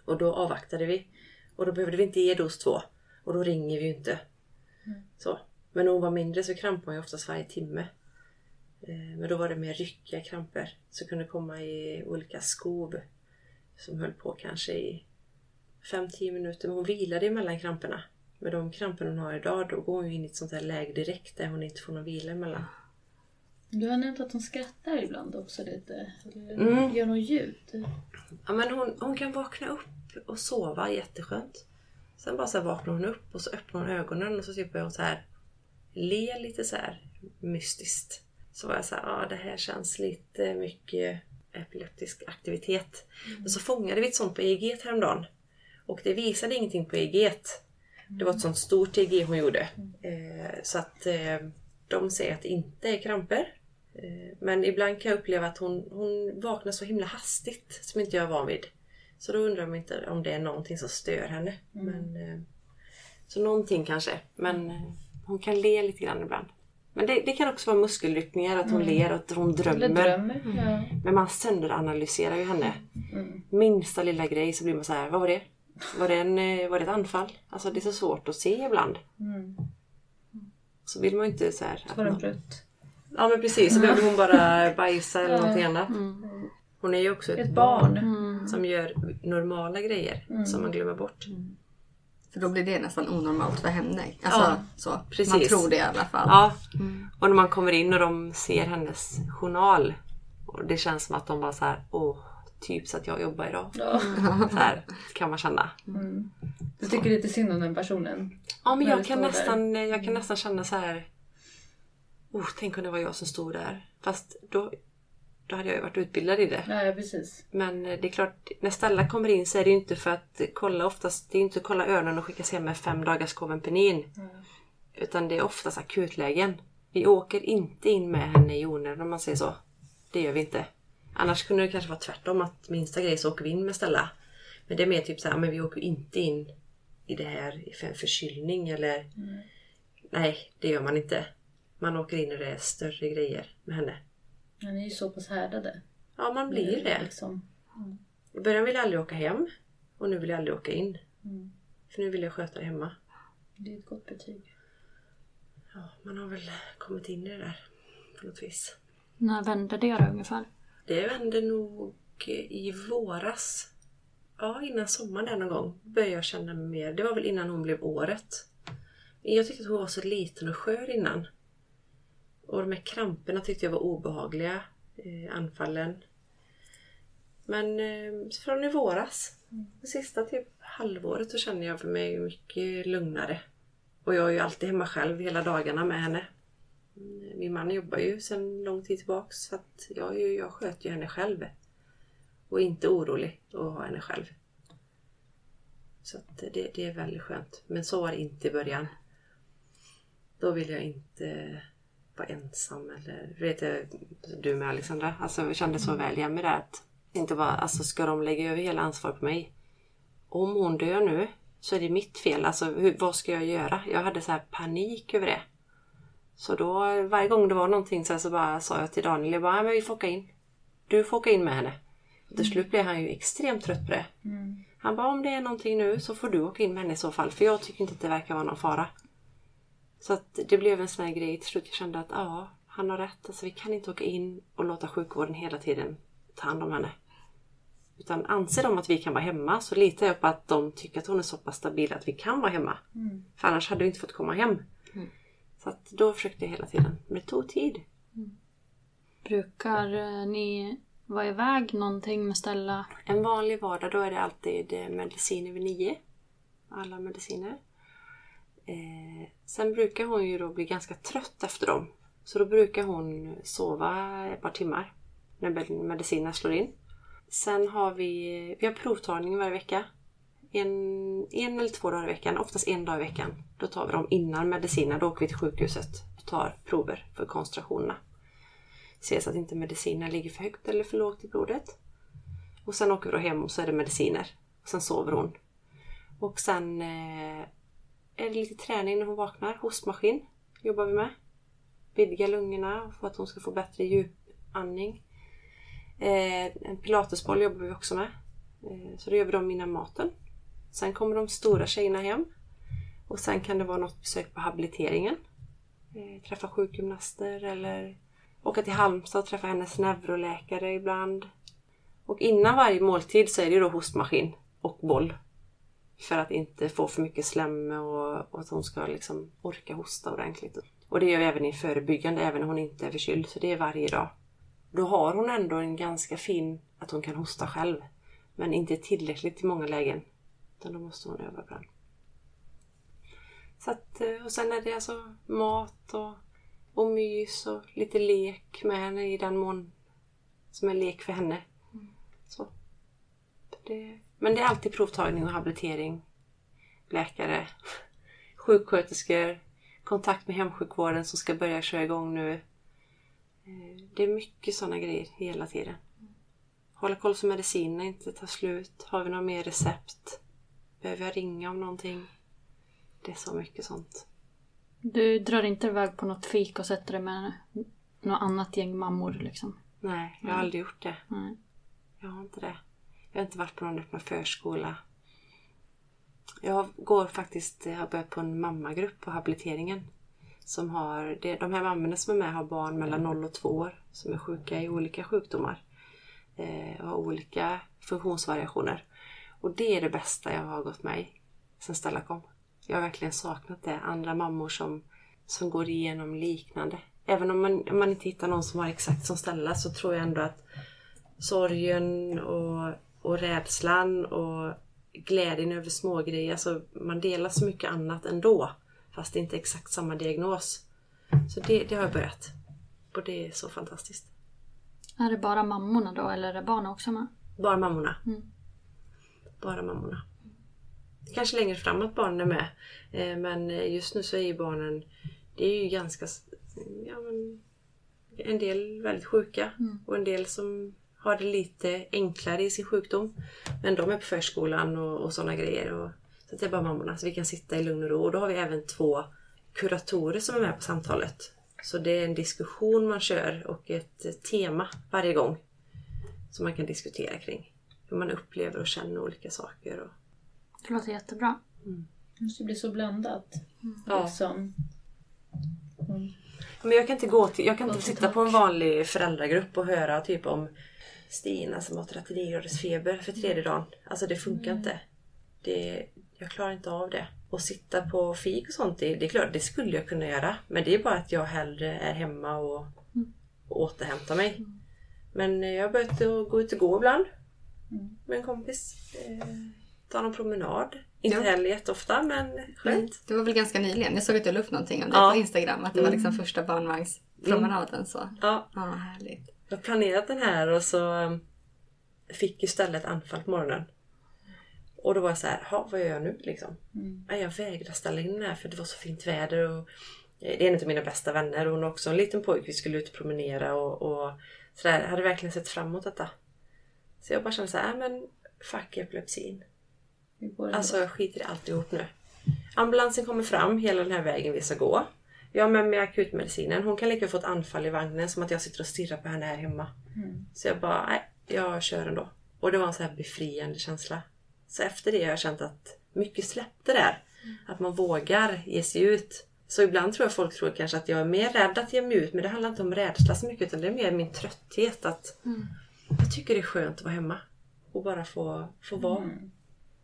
Och då avvaktade vi. Och då behövde vi inte ge dos två. Och då ringer vi ju inte. Så. Men när hon var mindre så krampade hon ju oftast varje timme. Eh, Men då var det mer ryckiga kramper. Så kunde komma i olika skov. Som höll på kanske i 5-10 minuter. Men hon vilade emellan kramperna. Med de kramper hon har idag då går hon in i ett sånt här läge direkt där hon inte får någon vila emellan. Du har nämnt att hon skrattar ibland också lite. Mm. gör något ljud. Ja, men hon, hon kan vakna upp och sova jätteskönt. Sen bara så vaknar hon upp och så öppnar hon ögonen och så typ börjar hon så här le lite så här mystiskt. Så var jag så här, ja det här känns lite mycket epileptisk aktivitet. Men så fångade vi ett sånt på EEG häromdagen. Och det visade ingenting på EEG. Det var ett sånt stort EEG hon gjorde. Eh, så att eh, de säger att det inte är kramper. Eh, Men ibland kan jag uppleva att hon, hon vaknar så himla hastigt som inte jag är van vid. Så då undrar man inte om det är någonting som stör henne. Men, eh, så någonting kanske. Men eh, hon kan le lite grann ibland. Men det, det kan också vara muskelryckningar, att hon ler och att hon drömmer. Drömmer. Ja. Men man sönderanalyserar ju henne. Mm. Minsta lilla grej så blir man så här, vad var det? Var det, en, eh, var det ett anfall? Alltså det är så svårt att se ibland. Mm. Så vill man ju inte så här... att man- brutt? Ja men precis, så behöver hon bara bajsa eller någonting annat. Mm. Hon är ju också ett, Ett barn, barn. som gör normala grejer som man glömmer bort. För då blir det nästan onormalt för henne. Alltså, Ja, så. precis. Man tror det i alla fall. Ja, och när man kommer in och de ser hennes journal och det känns som att de bara så här, åh, typ så att jag jobbar idag. Ja. Så här kan man känna. Mm. Du tycker lite synd om den personen? Ja men jag kan, nästan, jag kan nästan känna så här. Oh, tänk om det var jag som stod där. Fast då, då hade jag ju varit utbildad i det. Ja precis. Men eh, det är klart, när Stella kommer in så är det ju inte för att kolla oftast, det är inte att kolla öronen och skickas hem med fem dagars Covenpenin. Utan det är oftast akutlägen. Vi åker inte in med henne i onödan om man säger så. Det gör vi inte. Annars kunde det kanske vara tvärtom att minsta grej så åker vi in med Stella. Men det är mer typ så här, men vi åker inte in i det här för en förkylning eller... Nej, det gör man inte. Man åker in när det är större grejer med henne. Men ni är ju så pass härdade. Ja, man blir det. Liksom. I början ville jag aldrig åka hem. Och nu vill jag aldrig åka in. Mm. För nu vill jag sköta det hemma. Det är ett gott betyg. Ja, man har väl kommit in i det där på något vis. När vände det då ungefär? Det vände nog i våras. Ja, innan sommaren där någon gång började jag känna mig mer. Det var väl innan hon blev året. Jag tyckte att hon var så liten och skör innan. Och de här kramperna tyckte jag var obehagliga. Eh, anfallen. Men eh, från i våras, det sista typ halvåret, så känner jag för mig mycket lugnare. Och jag är ju alltid hemma själv hela dagarna med henne. Mm, Min man jobbar ju sedan lång tid tillbaks så att jag, jag sköter ju henne själv. Och är inte orolig att ha henne själv. Så att det, det är väldigt skönt. Men så var det inte i början. Då vill jag inte vara ensam eller vet jag, du med Alexandra. Alltså jag kände så väl igen med det att inte bara, alltså ska de lägga över hela ansvaret på mig? Om hon dör nu så är det mitt fel. Alltså hur, vad ska jag göra? Jag hade så här panik över det. Så då varje gång det var någonting så, här, så bara sa jag till Daniel, jag bara, men vi får åka in. Du får åka in med henne. Till slut blev han ju extremt trött på det. Han bara, om det är någonting nu så får du åka in med henne i så fall. För jag tycker inte att det verkar vara någon fara. Så att det blev en sån här grej till slut. Jag kände att ja, han har rätt. Alltså, vi kan inte åka in och låta sjukvården hela tiden ta hand om henne. Utan anser de att vi kan vara hemma så litar jag på att de tycker att hon är så pass stabil att vi kan vara hemma. För annars hade vi inte fått komma hem. Så att då försökte jag hela tiden. Men det tog tid. Brukar eh, ni vara iväg någonting med Stella? En vanlig vardag då är det alltid eh, mediciner vid nio. Alla mediciner. Eh, sen brukar hon ju då bli ganska trött efter dem. Så då brukar hon sova ett par timmar när medicinerna slår in. Sen har vi, vi har provtagning varje vecka. En, en eller två dagar i veckan, oftast en dag i veckan. Då tar vi dem innan medicinerna. Då åker vi till sjukhuset och tar prover för koncentrationerna. Ser så att inte medicinerna ligger för högt eller för lågt i blodet. Och sen åker vi då hem och så är det mediciner. Och sen sover hon. Och sen eh, är det lite träning när hon vaknar. Hostmaskin jobbar vi med. Vidga lungorna för att hon ska få bättre djupandning. Eh, en pilatesboll jobbar vi också med. Eh, så då gör vi dem innan maten. Sen kommer de stora tjejerna hem. Och sen kan det vara något besök på habiliteringen. Eh, träffa sjukgymnaster eller åka till Halmstad och träffa hennes neuroläkare ibland. Och innan varje måltid så är det då hostmaskin och boll. För att inte få för mycket slem och, och att hon ska liksom orka hosta ordentligt. Och det gör vi även i förebyggande, även när hon inte är förkyld. Så det är varje dag. Då har hon ändå en ganska fin att hon kan hosta själv. Men inte tillräckligt i många lägen. Utan då måste hon öva ibland. Så att, eh, och sen är det alltså mat och, och mys och lite lek med henne i den mån som är lek för henne. Så. Det, men det är alltid provtagning och habilitering. Läkare, sjuksköterskor, kontakt med hemsjukvården som ska börja köra igång nu. Eh, Det är mycket sådana grejer hela tiden. Hålla koll så medicinerna inte tar slut. Har vi några mer recept? Behöver jag ringa om någonting? Det är så mycket sånt. Du drar inte iväg på något fik och sätter dig med något annat gäng mammor liksom? Nej, jag har aldrig gjort det. Nej. Jag har inte det. Jag har inte varit på någon öppna förskola. Jag går faktiskt, jag har börjat på en mammagrupp på habiliteringen. Som har, det, de här mammorna som är med har barn mellan 0 och 2 år som är sjuka i olika sjukdomar. Eh, och har olika funktionsvariationer. Och det är det bästa jag har gått med i sen Stella kom. Jag har verkligen saknat det. Andra mammor som, som går igenom liknande. Även om man, om man inte hittar någon som har exakt som Stella så tror jag ändå att sorgen och, och rädslan och glädjen över smågrejer. Alltså man delar så mycket annat ändå. Fast det inte är exakt samma diagnos. Så det, det har jag börjat. Och det är så fantastiskt. Är det bara mammorna då eller är det barnen också med? Bara mammorna. Mm. Bara mammorna. Kanske längre fram att barnen är med. Eh, Men just nu så är ju barnen, det är ju ganska, ja men, en del väldigt sjuka och en del som har det lite enklare i sin sjukdom. Men de är på förskolan och, och sådana grejer. Och, så att det är bara mammorna. Så vi kan sitta i lugn och ro. Och då har vi även två kuratorer som är med på samtalet. Så det är en diskussion man kör och ett tema varje gång. Som man kan diskutera kring. Hur man upplever och känner olika saker. Och, Det låter jättebra. Det måste bli så blandat. Ja. Liksom. Men jag kan inte gå till, jag kan inte sitta på en vanlig föräldragrupp och höra typ om Stina som har 39 graders feber för tredje dagen. Alltså det funkar inte. Det, jag klarar inte av det. Och sitta på fik och sånt, det, det är klart det skulle jag kunna göra. Men det är bara att jag hellre är hemma och, och återhämtar mig. Men eh, jag har börjat gå ut och gå ibland. Med en kompis. Eh, ta någon promenad. Inte Ja. heller jätteofta men skönt. Det var väl ganska nyligen. Jag såg att du la upp någonting om det Ja. på Instagram. Att det var liksom första barnvagnspromenaden. Så. Ja, Ja, härligt. Jag har planerat den här och så um, fick ju stället anfall på morgonen. Och då var jag så här, "Ha, vad gör jag nu liksom? Ja, Jag vägrade ställa in den här för det var så fint väder. Och eh, det är en av mina bästa vänner och hon har också en liten pojke. Vi skulle ut och promenera och, och sådär. Jag hade verkligen sett fram emot detta. Så jag bara kände så här, "Nej, men fuck epilepsin. Alltså jag skiter i alltihop nu. Ambulansen kommer fram hela den här vägen vi ska gå. Jag har med akutmedicinen. Hon kan lika få ett anfall i vagnen som att jag sitter och stirrar på henne här hemma. Så jag bara, nej, jag kör ändå. Och det var en så här befriande känsla. Så efter det har jag känt att mycket släppte där. Att man vågar ge sig ut. Så ibland tror jag folk tror kanske att jag är mer rädd att ge mig ut. Men det handlar inte om rädsla så mycket utan det är mer min trötthet. att Jag tycker det är skönt att vara hemma. Och bara få, få vara.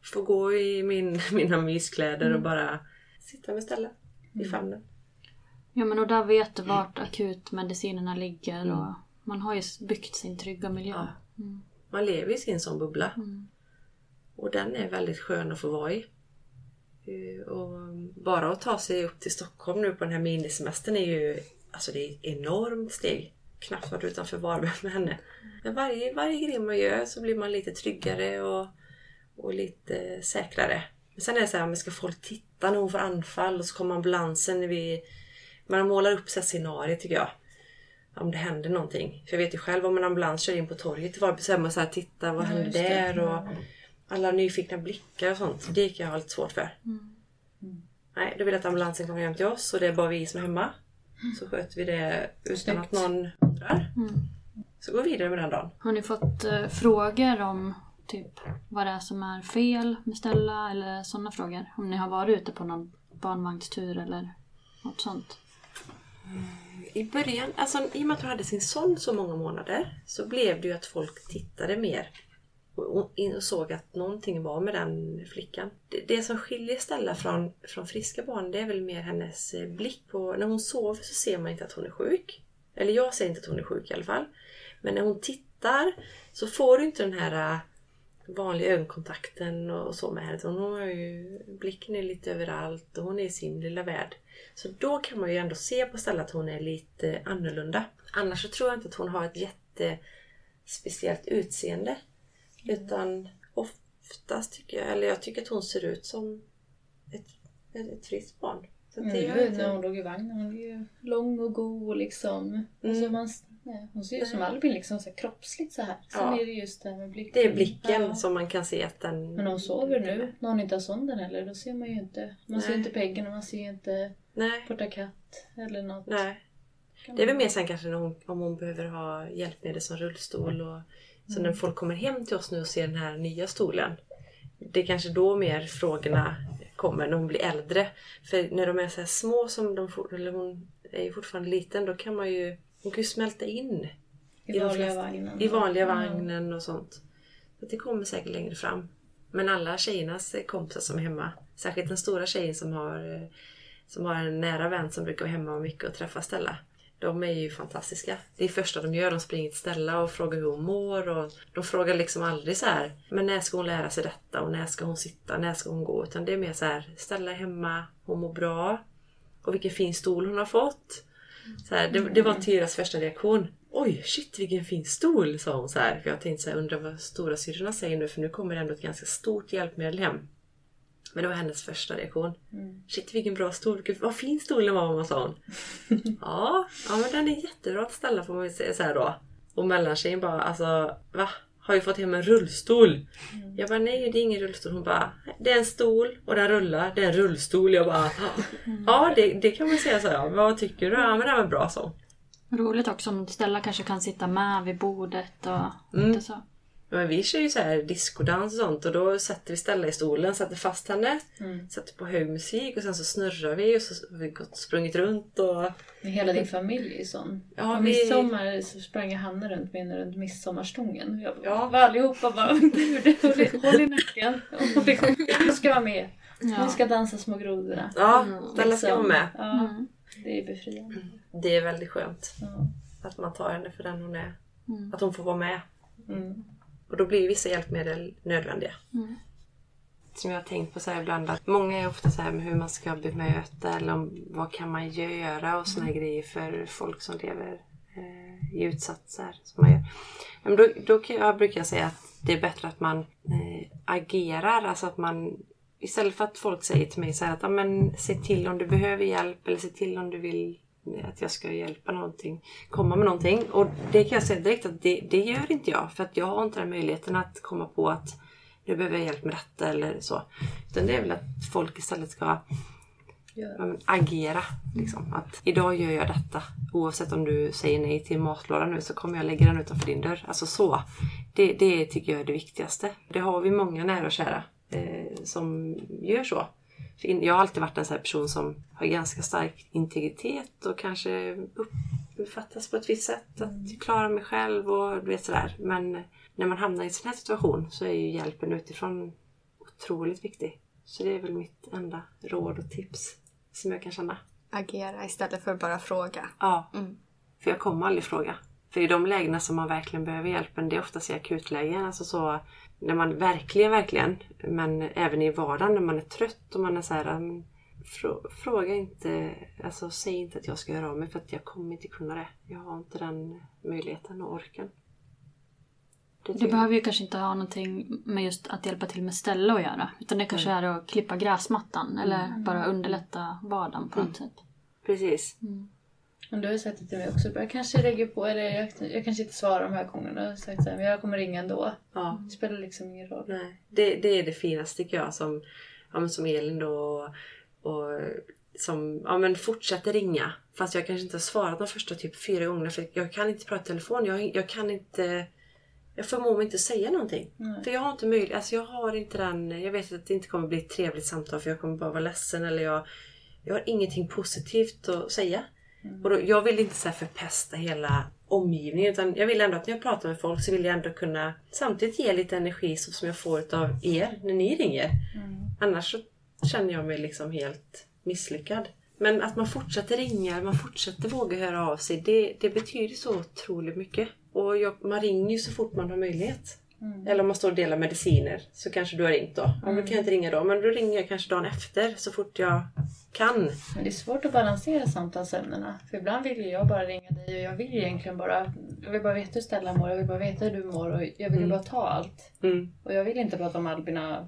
Få gå i min, mina myskläder och bara sitta med Stella i famnen. Ja men och där vet du vart akutmedicinerna ligger och man har ju byggt sin trygga miljö. Ja. Man lever i sin sån bubbla. Och den är väldigt skön att få vara i. Eh, Och bara att ta sig upp till Stockholm nu på den här minisemestern är ju alltså det är ett enormt steg. Knappt varit utanför Varberg med henne. Men varje, varje grej man gör så blir man lite tryggare och, och lite säkrare. Men sen är det så här, men ska folk titta när hon får anfall och så kommer ambulansen när vi... Man målar upp här scenarier tycker jag. Om det händer någonting. För jag vet ju själv om en ambulans kör in på torget i Varberg så är man så här, titta vad det. där? Och alla nyfikna blickar och sånt. Det kan jag ha lite svårt för. Nej, då vill jag att ambulansen kommer hem till oss och det är bara vi som är hemma. Så sköter vi det utan Snyggt. att någon undrar. Så går vi vidare med den dagen. Har ni fått eh, frågor om typ vad det är som är fel med Stella eller sådana frågor? Om ni har varit ute på någon barnvagnstur eller något sånt? I början, alltså i och med att hon hade sin son så många månader så blev det ju att folk tittade mer och, såg att någonting var med den flickan. Det, det som skiljer Stella från, från friska barn det är väl mer hennes eh, blick på... När hon sover så ser man inte att hon är sjuk. Eller jag ser inte att hon är sjuk i alla fall. Men när hon tittar så får du inte den här eh, vanliga ögonkontakten och så med henne. Hon har ju, blicken är lite överallt och hon är i sin lilla värld. Så då kan man ju ändå se på Stella att hon är lite annorlunda. Annars så tror jag inte att hon har ett jättespeciellt utseende. Utan oftast tycker jag, eller jag tycker att hon ser ut som ett, ett, friskt barn. Så det Mm, inte... när hon låg i vagnen, hon är ju lång och god och liksom. Alltså man, nej, hon ser ju som Albin liksom så här kroppsligt så här. Sen Ja. är det just det här med blicken. Det är blicken Ja. som man kan se att den... Men när hon sover nu, när hon inte har sonden heller, då ser man ju inte. Man ser Nej. inte Peggen och man ser inte Nej, Porta katt eller något. nej. Det är väl mer sen kanske hon, om hon behöver ha hjälpmedel som rullstol och så när folk kommer hem till oss nu och ser den här nya stolen. Det är kanske då mer frågorna kommer när hon blir äldre. För när de är så små som de eller hon är ju fortfarande liten då kan man ju hon kan ju smälta in I de vanliga flesta- vagnen. I vanliga vagnen och sånt. Så det kommer säkert längre fram. Men alla tjejernas kompisar som är hemma, särskilt den stora tjejen som har, eh, som har en nära vän som brukar vara hemma mycket och träffa Stella. De är ju fantastiska. Det är det första de gör. De springer till Stella och frågar hur hon mår. Och de frågar liksom aldrig så här, men när ska hon lära sig detta? Och när ska hon sitta? När ska hon gå? Utan det är mer så här, Stella är hemma, hon mår bra. Och vilken fin stol hon har fått. Så här, det, det var Tyras första reaktion. Oj, shit vilken fin stol, sa hon så här. För jag tänkte så här, undrar vad stora syrrorna säger nu för nu kommer det ändå ett ganska stort hjälpmedel hem. Men det var hennes första reaktion. Shit vilken bra stol, Gud, vad fin stol den var mamma sa hon. ja, ja men den är jättebra att ställa får man ju säga så här då. Och mellantjejen bara alltså va? Har ju fått hem en rullstol. Jag bara nej det är ingen rullstol. Hon bara det är en stol och den rullar. Det är en rullstol. Jag bara ja det, det kan man säga så här. Vad tycker du? Ja men det var bra så. Roligt också om Stella kanske kan sitta med vid bordet och lite så. Men vi kör ju så här discodans och sånt och då sätter vi Stella i stolen, sätter fast henne, sätter på hög musik och sen så snurrar vi och så har vi gått sprungit runt och... Men hela din familj är ju sån. Ja, På vi- midsommar så sprang Hanna runt med henne runt midsommarstången. Jag Ja. var allihopa bara gud, håll i, nacken. Hon ska vara med. Hon ska dansa små grodorna. Ja, Stella ska Liksom. vara med. Ja, det är befriande. Det är väldigt skönt Ja. att man tar henne för den hon är. Att hon får vara med. Mm. Och då blir vissa hjälpmedel nödvändiga. Som jag har tänkt på så här ibland att många är ofta så här med hur man ska bemöta eller om, vad kan man göra och såna här grejer för folk som lever eh, i utsatser som man gör. Men då, då kan jag, brukar jag säga att det är bättre att man eh, agerar. Alltså att man istället för att folk säger till mig så här att men, se till om du behöver hjälp eller se till om du vill att jag ska hjälpa någonting, komma med någonting. Och det kan jag säga direkt att det, det gör inte jag. För att jag har inte den möjligheten att komma på att nu behöver jag hjälp med detta eller så. Utan det är väl att folk istället ska men, agera. Liksom. Att idag gör jag detta. Oavsett om du säger nej till matlådan nu så kommer jag lägga den utanför din dörr. Alltså så. Det, det tycker jag är det viktigaste. Det har vi många nära och kära eh, som gör så. Jag har alltid varit en sån person som har ganska stark integritet och kanske uppfattas på ett visst sätt. Att klara mig själv och du vet sådär. Men när man hamnar i en sån här situation så är ju hjälpen utifrån otroligt viktig. Så det är väl mitt enda råd och tips som jag kan känna. Agera istället för att bara fråga. Ja. Mm. För jag kommer aldrig fråga. För i de lägena som man verkligen behöver hjälpen, det är oftast i akutlägen. Alltså så när man verkligen, verkligen, men även i vardagen när man är trött och man är så här, fråga inte, alltså säg inte att jag ska göra av mig för att jag kommer inte kunna det. Jag har inte den möjligheten och orken. Det du behöver ju kanske inte ha någonting med just att hjälpa till med ställe att göra. Utan det kanske mm. är att klippa gräsmattan eller mm. bara underlätta vardagen på något mm. sätt. Precis. Mm. Men du har sagt det till mig också. Jag kanske lägger på, eller jag, jag kanske inte svarar de här gångerna. Jag sagt så här, men jag kommer ringa ändå. Ja. Det spelar liksom ingen roll. Nej. Det, det är det finaste tycker jag som, ja, som Elin då. Och, och som ja, men fortsätter ringa. Fast jag kanske inte har svarat de första typ fyra gångerna. För jag kan inte prata i telefon. Jag, jag kan inte... Jag förmår mig inte säga någonting. Nej. För jag har inte möjlighet. Alltså jag har inte den... Jag vet att det inte kommer bli ett trevligt samtal för jag kommer bara vara ledsen. Eller jag, jag har ingenting positivt att säga. Mm. Och då, jag vill inte så förpesta hela omgivningen utan jag vill ändå att när jag pratar med folk så vill jag ändå kunna samtidigt ge lite energi som jag får av er när ni ringer. Mm. Annars så känner jag mig liksom helt misslyckad. Men att man fortsätter ringa, man fortsätter våga höra av sig, det, det betyder så otroligt mycket. Och jag, man ringer ju så fort man har möjlighet. Mm. Eller om man står och delar mediciner så kanske du har ringt då. Mm. Ja, då kan jag inte ringa då men då ringer jag kanske dagen efter så fort jag kan. Men det är svårt att balansera samtalsämnena. För ibland vill jag bara ringa dig och jag vill egentligen bara jag vill bara veta hur Stella mår, jag vill bara veta hur du mår och jag vill mm. bara ta allt. Mm. Och jag vill inte prata om Albina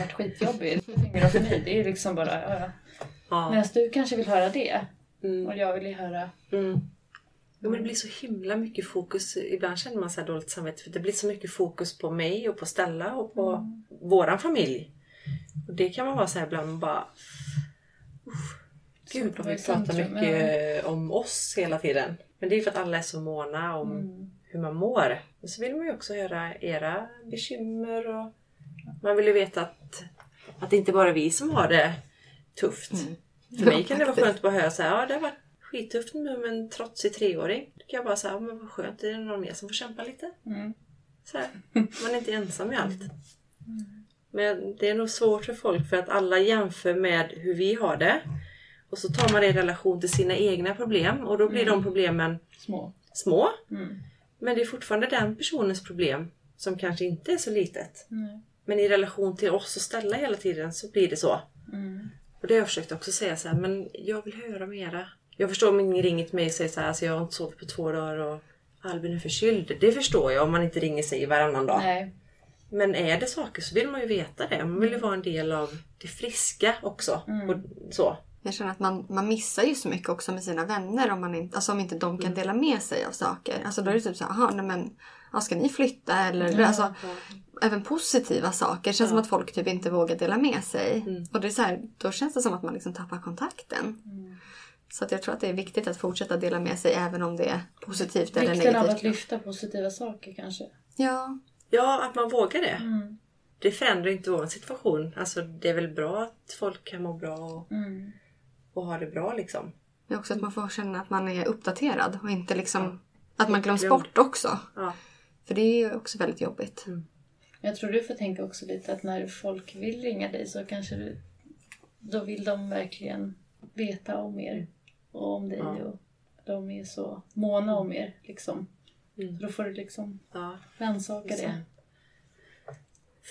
varit skitjobbig. Det för mig. Det är liksom bara ja, ja. ja. Medan du kanske vill höra det. Mm. Och jag vill ju höra mm. Jo, men det blir så himla mycket fokus. Ibland känner man så här dåligt samvete för det blir så mycket fokus på mig och på Stella och på mm. våran familj. Och det kan man vara så här ibland bara... Gud vad vi pratar mycket om oss hela tiden. Men det är för att alla är så måna om mm. hur man mår. Och så vill man ju också höra era bekymmer och man vill ju veta att, att det inte bara är vi som har det tufft. Mm. För mig kan det vara skönt att bara höra så här, ja det har varit skittufft nu med en trotsig treåring. Då kan jag bara säga, men vad skönt, är det någon mer som får kämpa lite? Mm. Så här. Man är inte ensam i allt. Mm. Men det är nog svårt för folk för att alla jämför med hur vi har det. Och så tar man det i relation till sina egna problem och då blir mm. de problemen små. små. Mm. Men det är fortfarande den personens problem som kanske inte är så litet. Men i relation till oss och ställa hela tiden så blir det så. Mm. Och det har jag försökt också säga så här, men jag vill höra mera. Jag förstår om ingen ringer till mig och säger så här, alltså jag har inte sovit på två dagar och Albin är förkyld. Det förstår jag om man inte ringer sig varannan dag. Nej. Men är det saker så vill man ju veta det. Man vill ju vara en del av det friska också. Mm. Och så. Jag känner att man, man missar ju så mycket också med sina vänner om, man inte, alltså om inte de kan mm. dela med sig av saker. Alltså då är det typ så här, nej men ja, ska ni flytta? Eller mm. alltså, även positiva saker. Det känns ja. som att folk typ inte vågar dela med sig. Mm. Och det är så här, då känns det som att man liksom tappar kontakten. Mm. Så att jag tror att det är viktigt att fortsätta dela med sig även om det är positivt Vikten eller negativt. Vikten av att lyfta positiva saker kanske. Ja. Ja, att man vågar det. Mm. Det förändrar inte vår situation. Alltså det är väl bra att folk kan må bra och, mm. och ha det bra liksom. Det är också att man får känna att man är uppdaterad och inte liksom ja. att man glöms bort också. Ja. För det är ju också väldigt jobbigt. Mm. Jag tror du får tänka också lite att när folk vill ringa dig så kanske du, då vill de verkligen veta om er och om dig ja. och de är så måna om er. Liksom. Mm. Då får du liksom ja. rannsaka det.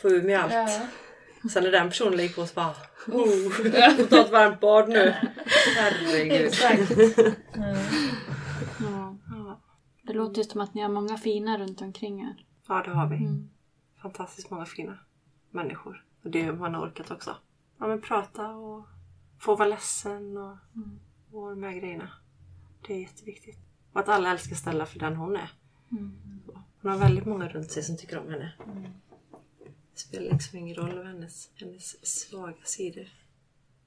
Få ur mig allt. Ja. Sen när den personen ligger på oss bara oh, får ta ett varmt bad nu. Herregud. Exakt. Mm. Ja. Det låter ju som att ni har många fina runt omkring er. Ja det har vi. Mm. Fantastiskt många fina. människor. Och det man har orkat också. Ja men prata och få vara ledsen och, och de här grejerna. Det är jätteviktigt. Och att alla älskar Stella för den hon är. Hon har väldigt många runt sig som tycker om henne. Det spelar liksom ingen roll av hennes, hennes svaga sidor.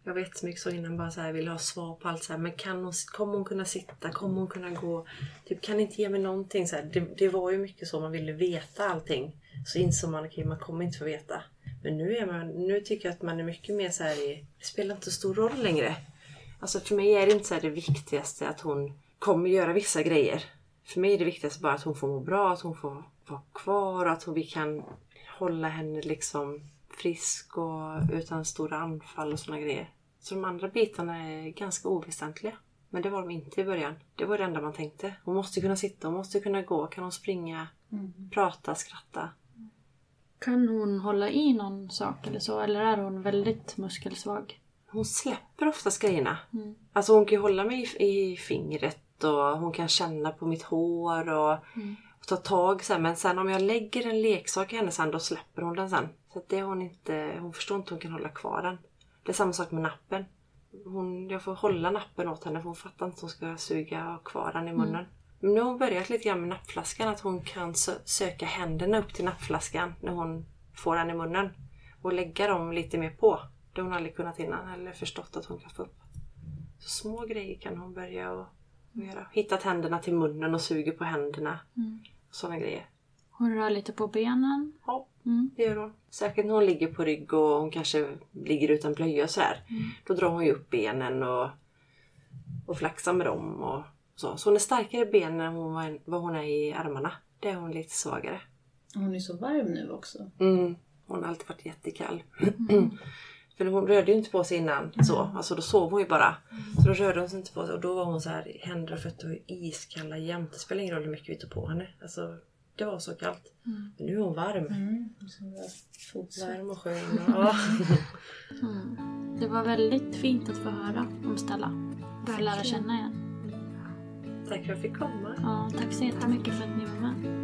Jag vet så mycket så innan bara så här, vill ha svar på allt så här, men kan hon, kommer hon kunna sitta? Kommer hon kunna gå? Typ, kan ni inte ge mig någonting? Så här, det, det var ju mycket så, man ville veta allting. Så insåg man, okej man kommer inte få veta. Men nu, är man, nu tycker jag att man är mycket mer så här i, det spelar inte så stor roll längre. Alltså för mig är det inte så här det viktigaste att hon kommer göra vissa grejer. För mig är det viktigaste bara att hon får må bra, att hon får vara kvar, att hon, vi kan hålla henne liksom frisk och utan stora anfall och såna grejer. Så de andra bitarna är ganska oväsentliga. Men det var de inte i början. Det var det enda man tänkte. Hon måste kunna sitta, hon måste kunna gå. Kan hon springa, prata, skratta? Kan hon hålla i någon sak eller så? Eller är hon väldigt muskelsvag? Hon släpper oftast grejerna. Alltså hon kan ju hålla mig i, i fingret och hon kan känna på mitt hår och, och ta tag så här. Men sen om jag lägger en leksak i hennes hand då släpper hon den sen. Så att det hon inte, hon förstår inte hur hon kan hålla kvar den. Det är samma sak med nappen. Hon, jag får hålla nappen åt henne för hon fattar inte att hon ska suga och kvar den i munnen. Men nu har hon börjat lite grann med nappflaskan. Att hon kan sö- söka händerna upp till nappflaskan när hon får den i munnen. Och lägga dem lite mer på. Det hon aldrig kunnat innan eller förstått att hon kan få upp. Så små grejer kan hon börja och, Hittat händerna till munnen och suger på händerna. Sådana grejer. Hon rör lite på benen. Ja, Mm. det gör hon. Särskilt när hon ligger på rygg och hon kanske ligger utan blöja och sådär. Då drar hon ju upp benen och, och flaxar med dem. Och så. så hon är starkare i benen än hon var, vad hon är i armarna. Det är hon lite svagare. Hon är så varm nu också. Mm. Hon har alltid varit jättekall. För hon rörde ju inte på sig innan så. Alltså då sov hon ju bara. Så då rörde hon sig inte på sig och då var hon så här, händer och fötter var iskalla jämt. Det spelar ingen roll hur mycket vi tog på henne. Alltså det var så kallt. Men nu är hon varm. Mm. Så var fotsvett. Varm och skön. Och, ja. Det var väldigt fint att få höra om Stella. Få lära känna igen. Tack för att jag fick komma. Ja, tack så jättemycket för att ni var med.